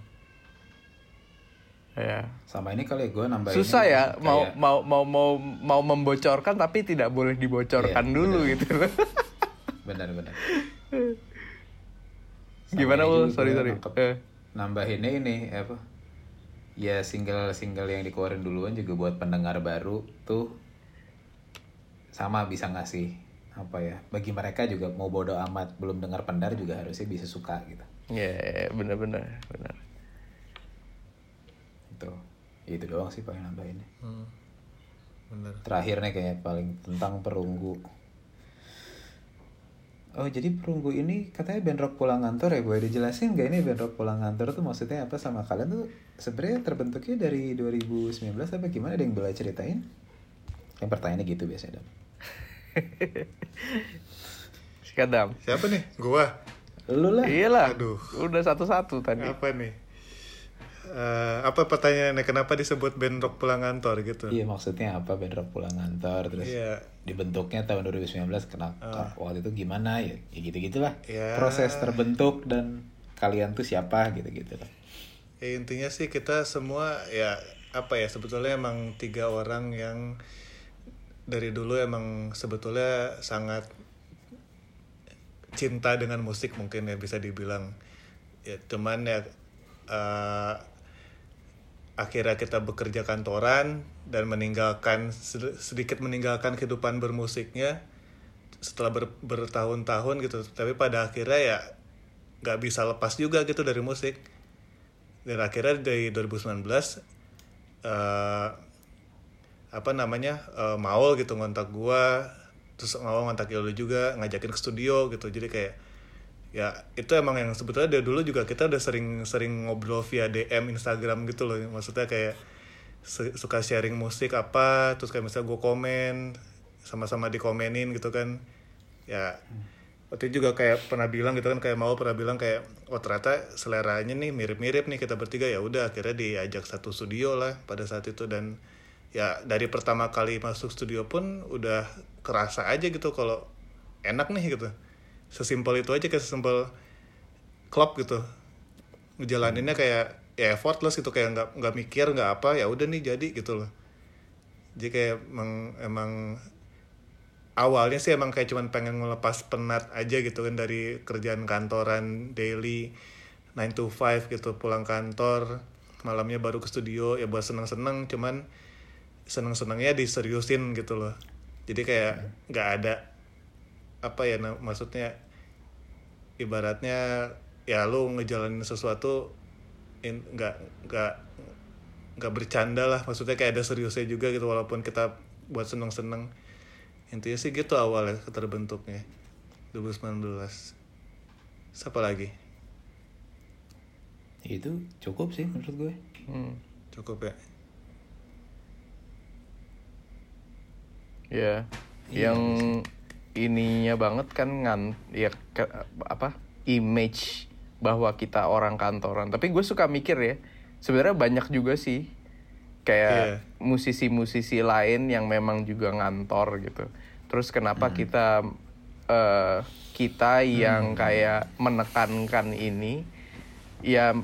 ya. Sama ini kali gue nambahin susah ini ya mau kayak- mau mau mau mau membocorkan tapi tidak boleh dibocorkan Iya, dulu bener. gitu loh benar-benar gimana ini sorry sorry nangkep. Eh. nambahinnya ini apa ya single-single yang dikeluarin duluan juga buat pendengar baru tuh sama bisa ngasih apa ya bagi mereka juga mau bodo amat belum dengar pendar juga harusnya bisa suka gitu ya bener-bener bener itu Ya itu doang sih paling nambahinnya Hmm. Bener. terakhir nih kayaknya paling tentang perunggu Oh jadi perunggu ini katanya band rock pulang kantor ya boleh dijelasin gak ini band rock pulang kantor tuh maksudnya apa sama kalian tuh sebenarnya terbentuknya dari 2019 apa gimana ada yang boleh ceritain? Yang pertanyaannya gitu biasanya dong. Sikat dam. Siapa nih? Gua. Lu lah. Iyalah. Aduh. Udah satu-satu tadi. Apa nih? Eh, apa pertanyaannya? Kenapa disebut band rock pulang kantor gitu? Iya maksudnya apa band rock pulang kantor terus Iya. dibentuknya tahun 2019 kenapa waktu itu gimana ya, ya gitu gitulah Ya. proses terbentuk dan kalian tuh siapa gitu gitu lah Ya, intinya sih kita semua ya apa ya sebetulnya emang tiga orang yang dari dulu emang sebetulnya sangat cinta dengan musik mungkin ya bisa dibilang ya cuman ya eh, akhirnya kita bekerja kantoran dan meninggalkan sed- sedikit meninggalkan kehidupan bermusiknya setelah ber- bertahun-tahun gitu. Tapi pada akhirnya ya nggak bisa lepas juga gitu dari musik. Dan akhirnya dari 2019 eh apa namanya eh, Maul gitu ngontak gua terus Maul ngontak lu juga ngajakin ke studio gitu. Jadi kayak ya itu emang yang sebetulnya dari dulu juga kita udah sering sering ngobrol via DM Instagram gitu loh. Maksudnya kayak suka sharing musik apa terus kayak misalnya gue komen sama-sama dikomenin gitu kan. Ya waktu itu juga kayak pernah bilang gitu kan kayak mau pernah bilang kayak oh ternyata seleranya nih mirip-mirip nih kita bertiga. Ya udah akhirnya diajak satu studio lah pada saat itu. Dan ya dari pertama kali masuk studio pun udah kerasa aja gitu kalau enak nih gitu sesimpel itu aja kayak sesimpel klub gitu. Ngejalaninnya kayak ya effortless gitu kayak nggak nggak mikir nggak apa ya udah nih jadi gitu loh. Jadi kayak emang emang awalnya sih emang kayak cuman pengen ngelepas penat aja gitu kan dari kerjaan kantoran daily 9 to 5 gitu pulang kantor malamnya baru ke studio ya buat seneng-seneng cuman seneng-senengnya diseriusin gitu loh. Jadi kayak nggak ada apa ya maksudnya ibaratnya ya lu ngejalanin sesuatu in- nggak nggak nggak bercanda lah. Maksudnya kayak ada seriusnya juga gitu walaupun kita buat seneng-seneng. Intinya sih gitu awalnya terbentuknya 2019 siapa lagi? Itu cukup sih menurut gue. Hmm. cukup ya? Ya, yang ininya banget kan ngan ya ke- apa image bahwa kita orang kantoran. Tapi gue suka mikir ya, sebenarnya banyak juga sih kayak musisi-musisi lain yang memang juga ngantor gitu. Terus kenapa kita eh, kita yang kayak menekankan ini ya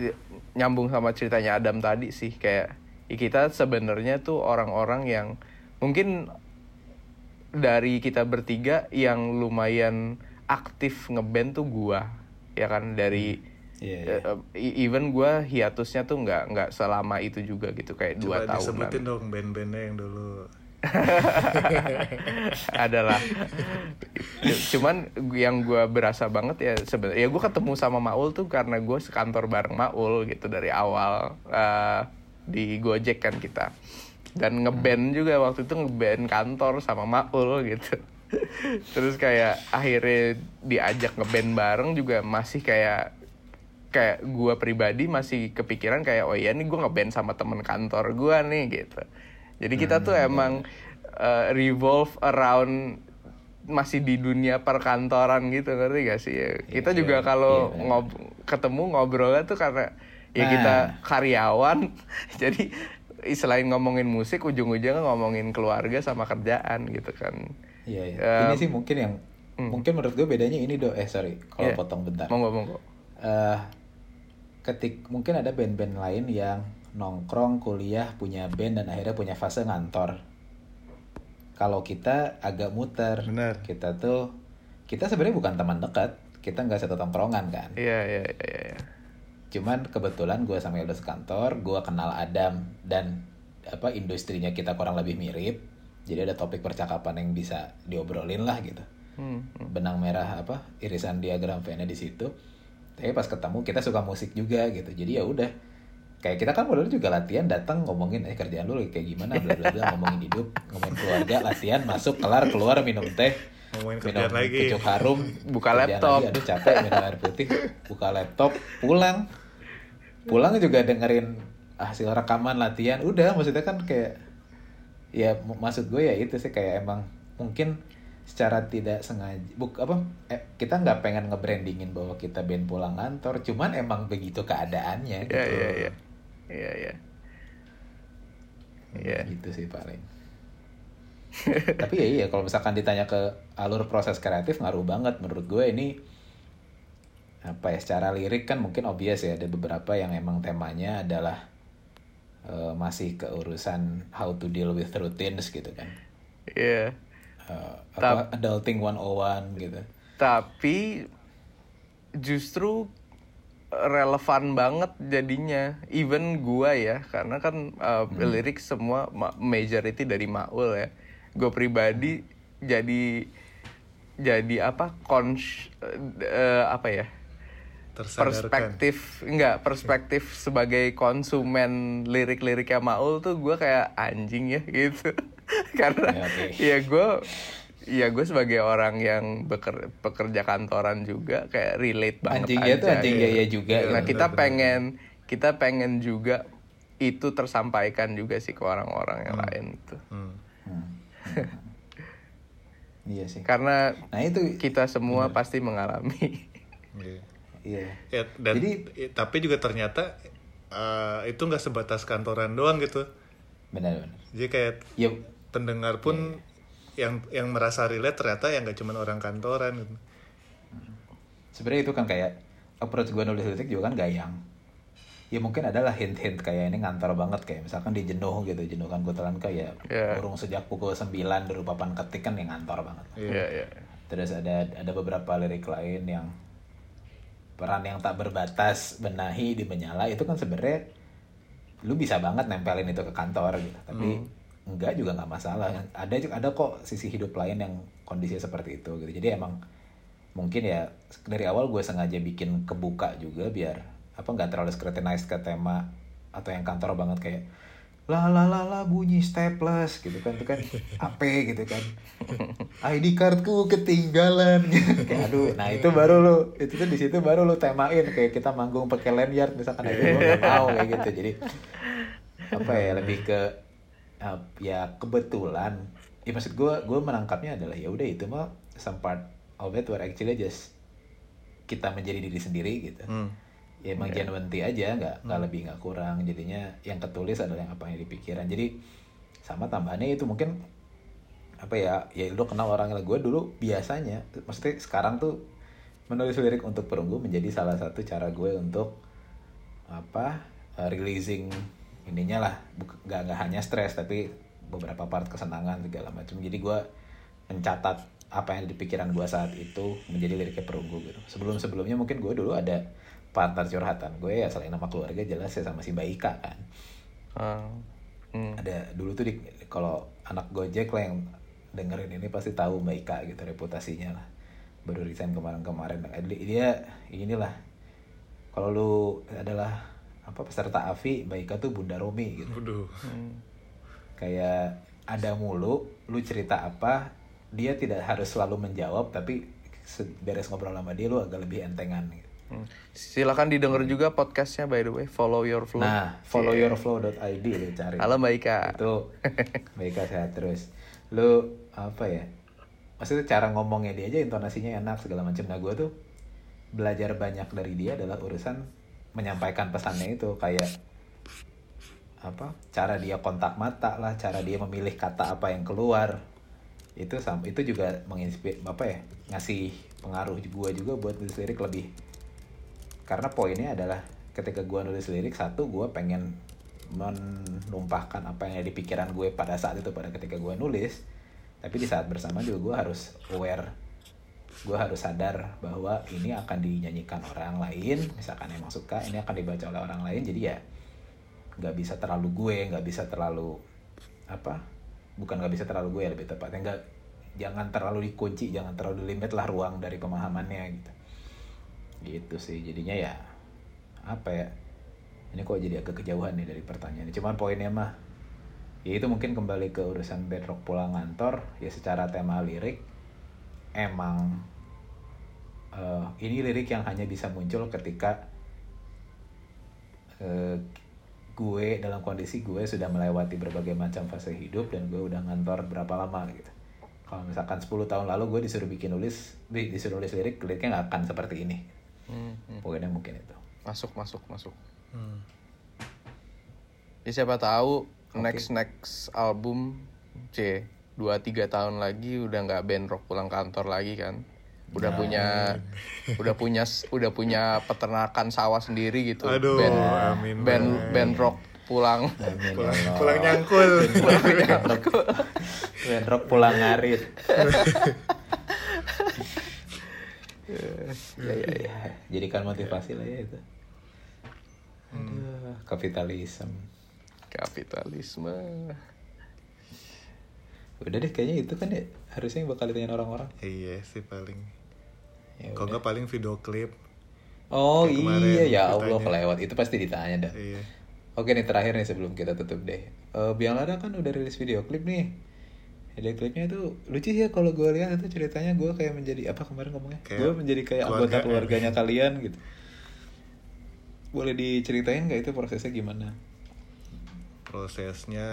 eh, nyambung sama ceritanya Adam tadi sih kayak ya kita sebenarnya tuh orang-orang yang mungkin dari kita bertiga yang lumayan aktif ngeband tuh gua ya kan? Dari iya. eh, eh, even gua hiatusnya tuh nggak nggak selama itu juga gitu kayak dua coba tahunan. disebutin dong band-bandnya yang dulu. Adalah. Cuman yang gua berasa banget ya sebenarnya ya gue ketemu sama Maul tuh karena gue sekantor bareng Maul gitu dari awal eh, di Gojek kan kita dan ngeband juga waktu itu ngeband kantor sama Maul gitu terus kayak akhirnya diajak ngeband bareng juga masih kayak kayak gua pribadi masih kepikiran kayak oh iya nih gue ngeband sama temen kantor gua nih gitu jadi kita tuh emang uh, revolve around masih di dunia perkantoran gitu ngerti gak sih ya? kita Iya, juga kalau iya. ngob ketemu ngobrolnya tuh karena ya Nah. kita karyawan jadi selain ngomongin musik ujung-ujungnya ngomongin keluarga sama kerjaan gitu kan. Iya, iya. Um, ini sih mungkin yang mungkin menurut gue bedanya ini do. Eh sorry kalau Iya. potong bentar. Monggo monggo. Eh ketik mungkin ada band-band lain yang nongkrong kuliah punya band dan akhirnya punya fase ngantor. Kalau kita agak muter. Benar. kita tuh kita sebenarnya bukan teman dekat. Kita nggak satu tongkrongan kan. Iya iya iya iya. Cuman kebetulan gue sama Eldo sekantor gue kenal Adam dan apa industrinya kita kurang lebih mirip. Jadi ada topik percakapan yang bisa diobrolin lah gitu. Hmm. benang merah apa irisan diagram Venn di situ. Tapi pas ketemu kita suka musik juga gitu. Jadi ya udah. Kayak kita kan modal juga latihan datang ngomongin eh kerjaan lu kayak gimana? Bla bla bla ngomongin hidup ngomongin keluarga latihan masuk kelar keluar minum teh Ngomongin minum kerjaan lagi. kecuk harum Buka laptop. lagi, aduh capek minum air putih buka laptop pulang pulang juga dengerin hasil rekaman latihan udah maksudnya kan kayak ya maksud gue ya itu sih kayak emang mungkin secara tidak sengaja buk apa eh, kita nggak pengen nge-brandingin bahwa kita band pulang kantor cuman emang begitu keadaannya Iya iya iya. Iya iya. Iya. gitu sih paling tapi ya iya kalau misalkan ditanya ke alur proses kreatif ngaruh banget. Menurut gue ini apa ya secara lirik kan mungkin obvious ya ada beberapa yang emang temanya adalah eh, masih ke urusan how to deal with routines gitu kan. Iya. Eh, apa adulting 101 gitu. Tapi justru relevan banget jadinya. Even gua ya karena kan uh, lirik semua ma- majority dari Maul ya gue pribadi jadi jadi apa kons eh, apa ya perspektif enggak perspektif sebagai konsumen lirik-liriknya Maul tuh gue kayak anjing ya gitu. Karena Ya, ya gue ya gue sebagai orang yang beker, pekerja kantoran juga kayak relate banget anjing dia tuh aja, anjing gitu. gaya juga nah ya. kita pengen kita pengen juga itu tersampaikan juga sih ke orang-orang yang lain gitu. Hmm. iya sih. Karena nah itu kita semua pasti mengalami. Iya. iya. Ya, dan Jadi- tapi juga ternyata eh, itu nggak sebatas kantoran doang gitu. benar-benar Jadi kayak ya pendengar pun yang yang merasa relate ternyata yang nggak cuma orang kantoran gitu. sebenarnya itu kan kayak approach gue nulis lirik juga kan gayang ya mungkin adalah hint-hint kayak ini ngantor banget kayak misalkan di jenuh gitu jenuh kan gue telan kayak Iya. burung sejak pukul 9 dari papan ketik kan yang ngantor banget. Iya iya. Terus ada ada beberapa lirik lain yang peran yang tak berbatas benahi di menyala itu kan sebenarnya lu bisa banget nempelin itu ke kantor gitu. Tapi enggak juga nggak masalah. Ada juga ada kok sisi hidup lain yang kondisinya seperti itu gitu. Jadi emang mungkin ya dari awal gue sengaja bikin kebuka juga biar apa nggak terlalu scrutinize ke tema atau yang kantor banget kayak la la la la bunyi staples gitu kan itu kan apa gitu kan. ID cardku ketinggalan. Kayak aduh nah itu baru lu itu tuh di situ baru lu temain kayak kita manggung pakai lanyard misalkan aja gue nggak mau kayak gitu. Jadi apa ya lebih ke uh, ya kebetulan ya maksud gue gue menangkapnya adalah ya udah itu mah some part of it were actually just kita menjadi diri sendiri gitu. Hmm. Ya emang genuine aja nggak nggak lebih nggak kurang. Jadinya yang ketulis adalah yang apa yang di pikiran jadi sama tambahannya itu mungkin apa ya ya lu kenal orangnya gue dulu biasanya maksudnya sekarang tuh menulis lirik untuk perunggu menjadi salah satu cara gue untuk apa uh, releasing ininya lah. Nggak nggak hanya stres tapi beberapa part kesenangan segala macam. Jadi gue mencatat apa yang ada di pikiran gue saat itu menjadi liriknya perunggu gitu. Sebelum sebelumnya mungkin gue dulu ada partner curhatan gue ya selain nama keluarga jelas ya sama si Mbak Ika kan Ah, hmm. ada dulu tuh di kalau anak Gojek lah yang dengerin ini pasti tahu Mbak Ika gitu reputasinya lah baru resign kemarin-kemarin Dia- dia inilah kalau lu adalah apa peserta AVI Mbak Ika tuh Bunda Romi gitu Waduh. kayak ada mulu lu cerita apa dia tidak harus selalu menjawab tapi beres ngobrol sama dia lu agak lebih entengan gitu. Hmm. Silakan didengar juga podcastnya by the way, follow your flow. Nah, followyourflow.id lu cari. Halo Mbak Ika. Itu baik sehat terus. Lu apa ya? Maksudnya cara ngomongnya dia aja intonasinya enak segala macam. Nah, gue tuh belajar banyak dari dia adalah urusan menyampaikan pesannya itu kayak apa? Cara dia kontak mata lah, cara dia memilih kata apa yang keluar. Itu sam itu juga menginspir apa ya? ngasih pengaruh gue juga buat nulis lirik lebih karena poinnya adalah ketika gue nulis lirik satu gue pengen menumpahkan apa yang ada di pikiran gue pada saat itu pada ketika gue nulis. Tapi di saat bersamaan juga gue harus aware. Gue harus sadar bahwa ini akan dinyanyikan orang lain misalkan emang suka ini akan dibaca oleh orang lain. Jadi ya nggak bisa terlalu gue nggak bisa terlalu apa bukan nggak bisa terlalu gue ya lebih tepatnya. Nggak jangan terlalu dikunci jangan terlalu limit lah ruang dari pemahamannya gitu gitu sih jadinya ya apa ya ini kok jadi agak kejauhan nih dari pertanyaan cuman poinnya mah ya itu mungkin kembali ke urusan bedrock pulang kantor ya secara tema lirik emang eh, ini lirik yang hanya bisa muncul ketika eh, gue dalam kondisi gue sudah melewati berbagai macam fase hidup dan gue udah ngantor berapa lama gitu. Kalau misalkan 10 tahun lalu gue disuruh bikin nulis di- disuruh nulis lirik liriknya nggak akan seperti ini Hmm, hmm. pokoknya mungkin itu Masuk, masuk, masuk. Hmm. Ya siapa tahu next next album C 2 3 tahun lagi udah nggak band rock pulang kantor lagi kan. Udah punya udah punya udah punya peternakan sawah sendiri gitu. Aduh, band amin, band Bang. band rock pulang. Amin, ya pulang, Allah. pulang nyangkul Wendrok pulang ngarit ya ya ya jadikan motivasi lah ya itu. Aduh, kapitalisme. Kapitalisme. udah deh kayaknya itu kan ya. Harusnya yang bakal ditanyain orang-orang. Iya sih paling. Ya kalau nggak paling video klip? Oh iya ya. Allah kelewat. Itu pasti ditanya dah. Iya. Oke nih terakhir nih sebelum kita tutup deh. Eh Biang Lada kan udah rilis video klip nih. Klipnya itu lucu sih ya kalau gue lihat itu ceritanya gue kayak menjadi apa kemarin ngomongnya? Gue menjadi kayak keluarga. anggota keluarganya kalian gitu. Boleh diceritain nggak itu prosesnya gimana? prosesnya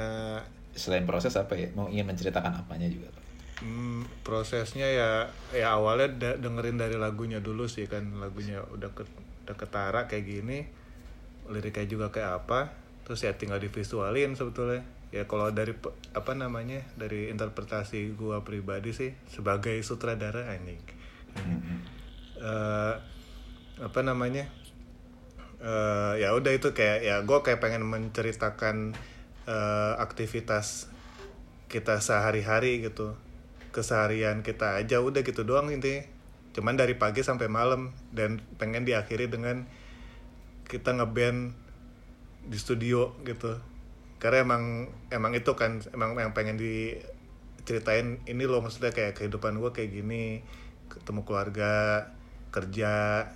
Selain proses apa ya? Mau ingin menceritakan apanya juga? Hmm, prosesnya ya ya awalnya da- dengerin dari lagunya dulu sih kan lagunya udah ke, udah ketara kayak gini liriknya juga kayak apa terus ya tinggal divisualin sebetulnya ya kalau dari apa namanya dari interpretasi gua pribadi sih sebagai sutradara anjing Eh, apa namanya eh ya udah itu kayak ya gue kayak pengen menceritakan eh, aktivitas kita sehari-hari gitu. Keseharian kita aja udah gitu doang intinya. Cuman dari pagi sampai malam dan pengen diakhiri dengan kita ngeband di studio gitu karena emang emang itu kan emang yang pengen diceritain ini loh maksudnya kayak kehidupan gue kayak gini ketemu keluarga kerja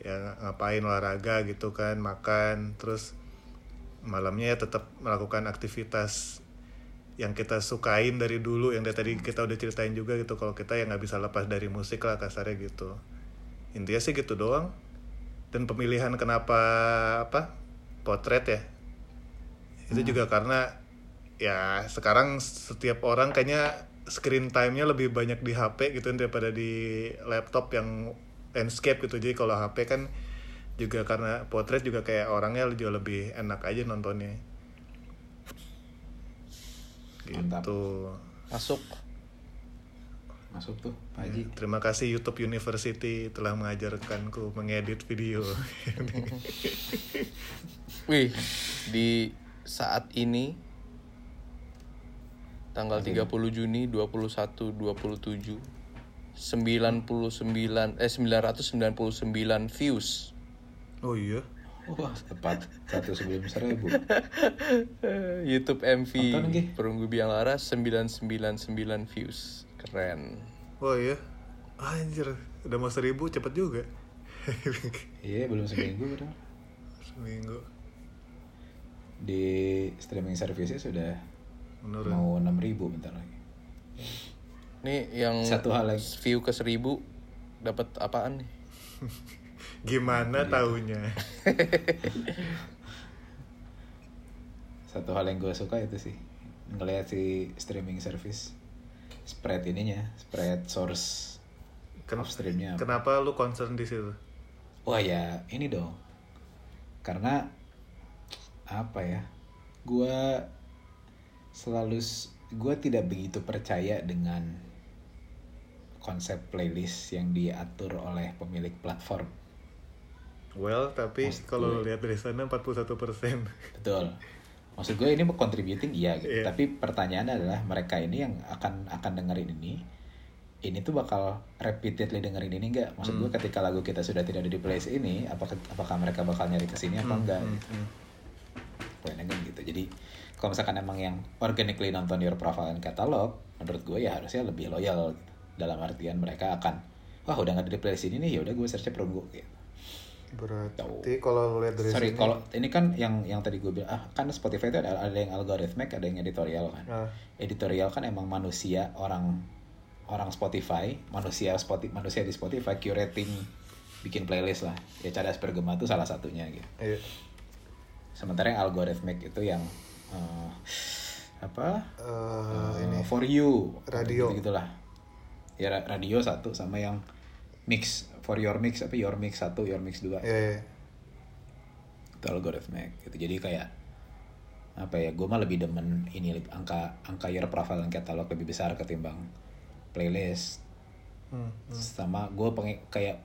ya ngapain olahraga gitu kan makan. Terus malamnya ya tetap melakukan aktivitas yang kita sukain dari dulu yang dari tadi kita udah ceritain juga gitu. Kalau kita ya nggak bisa lepas dari musik lah kasarnya gitu. Intinya sih gitu doang. Dan pemilihan kenapa apa potret ya itu juga karena ya sekarang setiap orang kayaknya screen time-nya lebih banyak di HP gitu daripada di laptop yang landscape gitu jadi kalau HP kan juga karena potret juga kayak orangnya juga lebih enak aja nontonnya Mantap. gitu Masuk. Masuk tuh, Pak Haji. terima kasih YouTube University telah mengajarkanku mengedit video Wih, di saat ini tanggal 30 Juni 21 27 99 eh 999 views. oh iya Wah, tepat satu sebelum seribu. YouTube MV. Perunggu Biang Laras 999 views. Keren. oh iya anjir udah mau seribu cepet juga Iya, belum seminggu udah. seminggu Di streaming service sudah menurun mau 6000 bentar lagi. Nih yang Satu hal lagi. view ke 1000 dapat apaan nih? gimana taunya Satu hal yang gue suka itu sih ngelihat si streaming service spread ininya, spread source Ken- streamnya. apa. kenapa lu concern di situ Wah ya ini dong, karena apa ya, gue selalu gue tidak begitu percaya dengan konsep playlist yang diatur oleh pemilik platform. well tapi kalau lihat dari sana 41 persen Betul. Maksud gue ini contributing iya gitu. Iya. Tapi pertanyaannya adalah mereka ini yang akan akan dengerin ini, ini tuh bakal repeatedly dengerin ini enggak? Maksud Hmm. gue ketika lagu kita sudah tidak ada di playlist ini, apakah apakah mereka bakal nyari ke sini apa enggak? gitu. Poinnya kan gitu. Jadi kalau misalkan emang yang organically nonton your profile and catalog, menurut gue ya harusnya lebih loyal gitu. Dalam artian mereka akan, wah udah nggak ada di playlist ini nih, ya udah gue searchnya perunggu gitu. berarti kalau lihat dari Sorry, kalau ini kan yang yang tadi gue bilang, ah kan Spotify itu ada, ada yang algorithmic, ada yang editorial kan. Ah, Editorial kan emang manusia orang orang Spotify, manusia Spotify, manusia di Spotify curating bikin playlist lah. Ya Cadas Pergema itu salah satunya gitu. iya. Sementara yang algorithmic itu yang eh, apa? Eh, ini. for you. Radio. gitu gitulah. Ya ra- radio satu sama yang mix for your mix apa? Your mix satu your mix dua. Ya, ya. itu algoritma gitu. Jadi kayak apa ya gue mah lebih demen ini angka angka profile dan katalog lebih besar ketimbang playlist. Hmm. sama gue pengen kayak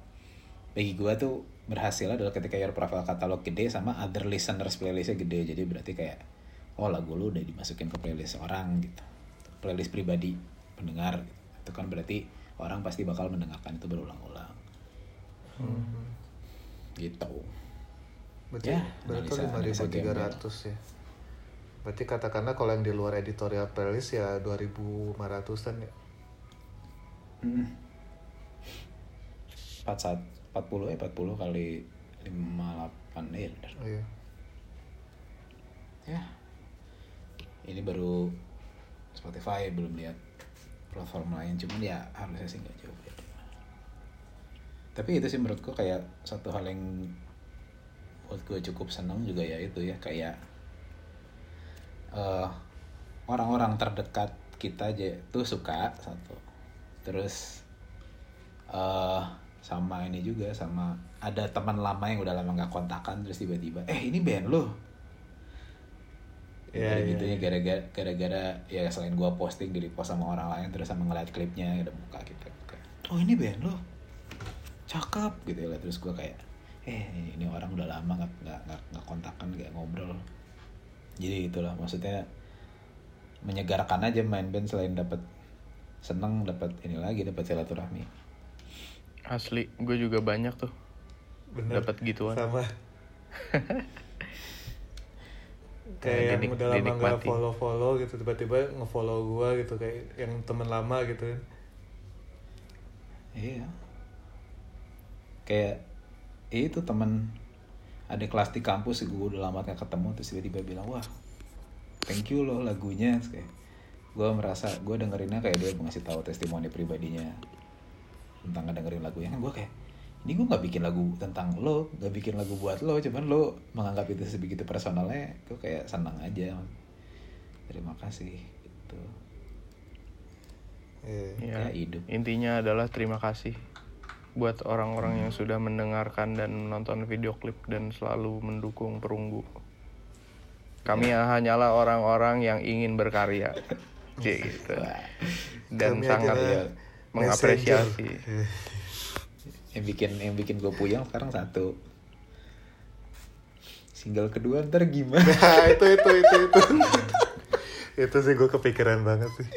bagi gue tuh berhasil adalah ketika year profile katalog gede sama other listeners playlistnya gede jadi berarti kayak oh lagu lu udah dimasukin ke playlist orang gitu playlist pribadi pendengar gitu. itu kan berarti orang pasti bakal mendengarkan itu berulang-ulang gitu Berarti, Ya, berarti lima analisa tiga ratus ya. Berarti katakanlah kalau yang di luar editorial playlist ya 2500-an ya. Hmm. 41 40 ya 40 kali 58 ya benar. Oh, iya. Ya. Ini baru Spotify belum lihat platform lain cuman ya harusnya sih nggak jauh beda. Tapi itu sih menurutku kayak satu hal yang buat gue cukup seneng juga ya itu ya kayak eh, orang-orang terdekat kita aja tuh suka satu terus eh sama ini juga sama ada teman lama yang udah lama nggak kontakan terus tiba-tiba eh ini band lo Iya, Dari iya, gitunya gara-gara gara-gara ya selain gua posting di repost sama orang lain terus sama ngeliat klipnya ada muka gitu oh ini band lo cakep gitu ya terus gua kayak eh ini, ini orang udah lama nggak nggak nggak nggak kontakan nggak ngobrol. Jadi itulah maksudnya menyegarkan aja main band selain dapat seneng dapat ini lagi dapat silaturahmi Asli, gue juga banyak tuh Bener. dapat gituan. Sama. Kayak yang dinik- udah lama nggak follow follow gitu tiba-tiba ngefollow gua gitu kayak yang temen lama gitu kan Iya. Kayak eh, itu teman ada kelas di kampus gue udah lama gak ketemu terus tiba-tiba bilang wah thank you loh lagunya Terus kayak gue merasa gue dengerinnya kayak dia ngasih tahu testimoni pribadinya tentang ngedengerin lagunya kan gue kayak ini gue nggak bikin lagu tentang lo nggak bikin lagu buat lo cuman lo menganggap itu sebegitu personalnya gue kayak senang aja terima kasih gitu Iya. Ya, Ya, hidup. Intinya adalah terima kasih buat orang-orang yang sudah mendengarkan dan menonton video klip dan selalu mendukung perunggu. Kami hanyalah orang-orang yang ingin berkarya. Gitu. Dan Kami sangat adalah mengapresiasi. messenger. yang bikin yang bikin gue puyeng sekarang satu. Single kedua ntar gimana? Nah itu itu itu itu. Itu sih gue kepikiran banget sih.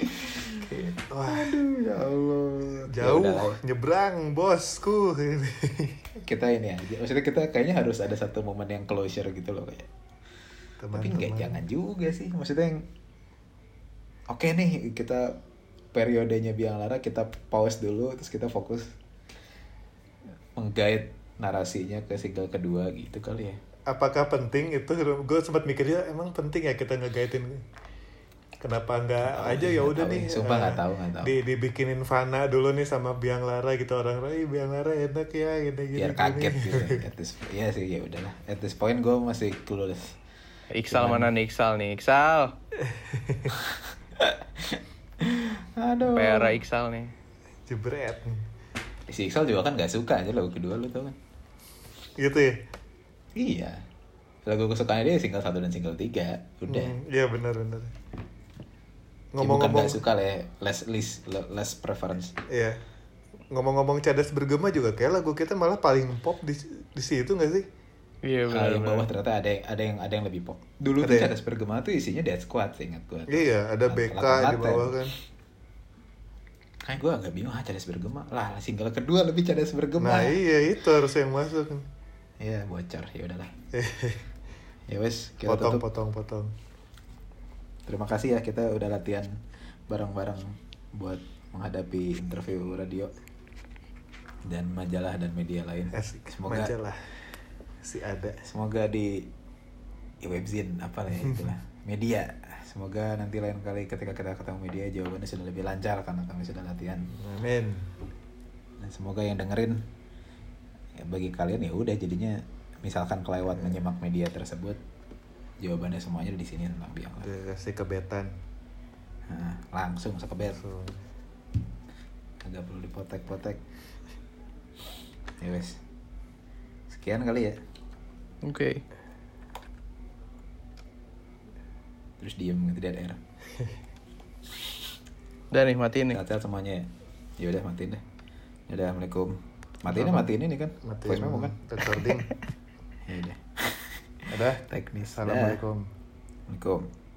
Wah. Aduh ya allah. Jauh Ya nyebrang bosku. Ini kita ini aja. Maksudnya kita kayaknya harus ada satu momen yang closure gitu loh kayak. Tapi nggak jangan juga sih. Maksudnya yang oke nih kita periodenya biang lara kita pause dulu terus kita fokus menggait narasinya ke single kedua gitu kali ya. Apakah penting? Itu gue sempat mikirnya emang penting ya kita ngegaitin? Kenapa nggak aja? Ya udah nih. Sumpah eh, nggak tahu, nggak tahu. di dibikinin Fana dulu nih sama Biang Lara gitu. Orang Rai Biang Lara enak ya gini gini biar kaget gitu. At this, ya sih ya udahlah. At this point gue masih clueless. Iksal mana nih Iksal nih? Iksal. aduh Pera Iksal nih. jebret si Iqbal juga kan gak suka aja lagu kedua lu tau kan gitu ya iya lagu kesukaannya dia single satu dan single tiga udah Hmm, iya benar benar Ya, bukan ngomong-ngomong gak suka lah ya, less list less preference Iya. Ngomong-ngomong cadas bergema juga kayak lagu kita malah paling pop di di situ nggak sih? Iya Ah, yang bawah benar. ternyata ada yang ada yang ada yang lebih pop dulu Ada tuh ya? Cadas Bergema tuh isinya Dead Squad ingat gue Iya, ada BK di bawah kan. Kayak gue agak bingung ah Cadas Bergema lah single kedua lebih Cadas Bergema Nah iya itu harus yang masuk. Iya bocor ya udahlah ya wes kita potong, tutup potong, potong. terima kasih ya kita udah latihan bareng-bareng buat menghadapi interview radio dan majalah dan media lain Asik. semoga Majalah si ada. semoga di ya, webzine apa lah ya itulah media semoga nanti lain kali ketika kita ketemu media jawabannya sudah lebih lancar karena kami sudah latihan. Amin. dan semoga yang dengerin ya, bagi kalian ya udah jadinya misalkan kelewat menyimak media tersebut jawabannya semuanya di sini tentang biang. Kasih kebetan. Nah, langsung sekebet. So, agak perlu dipotek-potek. Ya wes. Sekian kali ya. Oke. Terus diem gitu dead air Udah nih matiin nih. sehat semuanya ya. Ya udah matiin deh. Ya udah assalamualaikum. Matiin ya matiin ini kan? Matiin. Voice memo kan? Recording. ya udah. Udah. teknis. Assalamualaikum. Assalamualaikum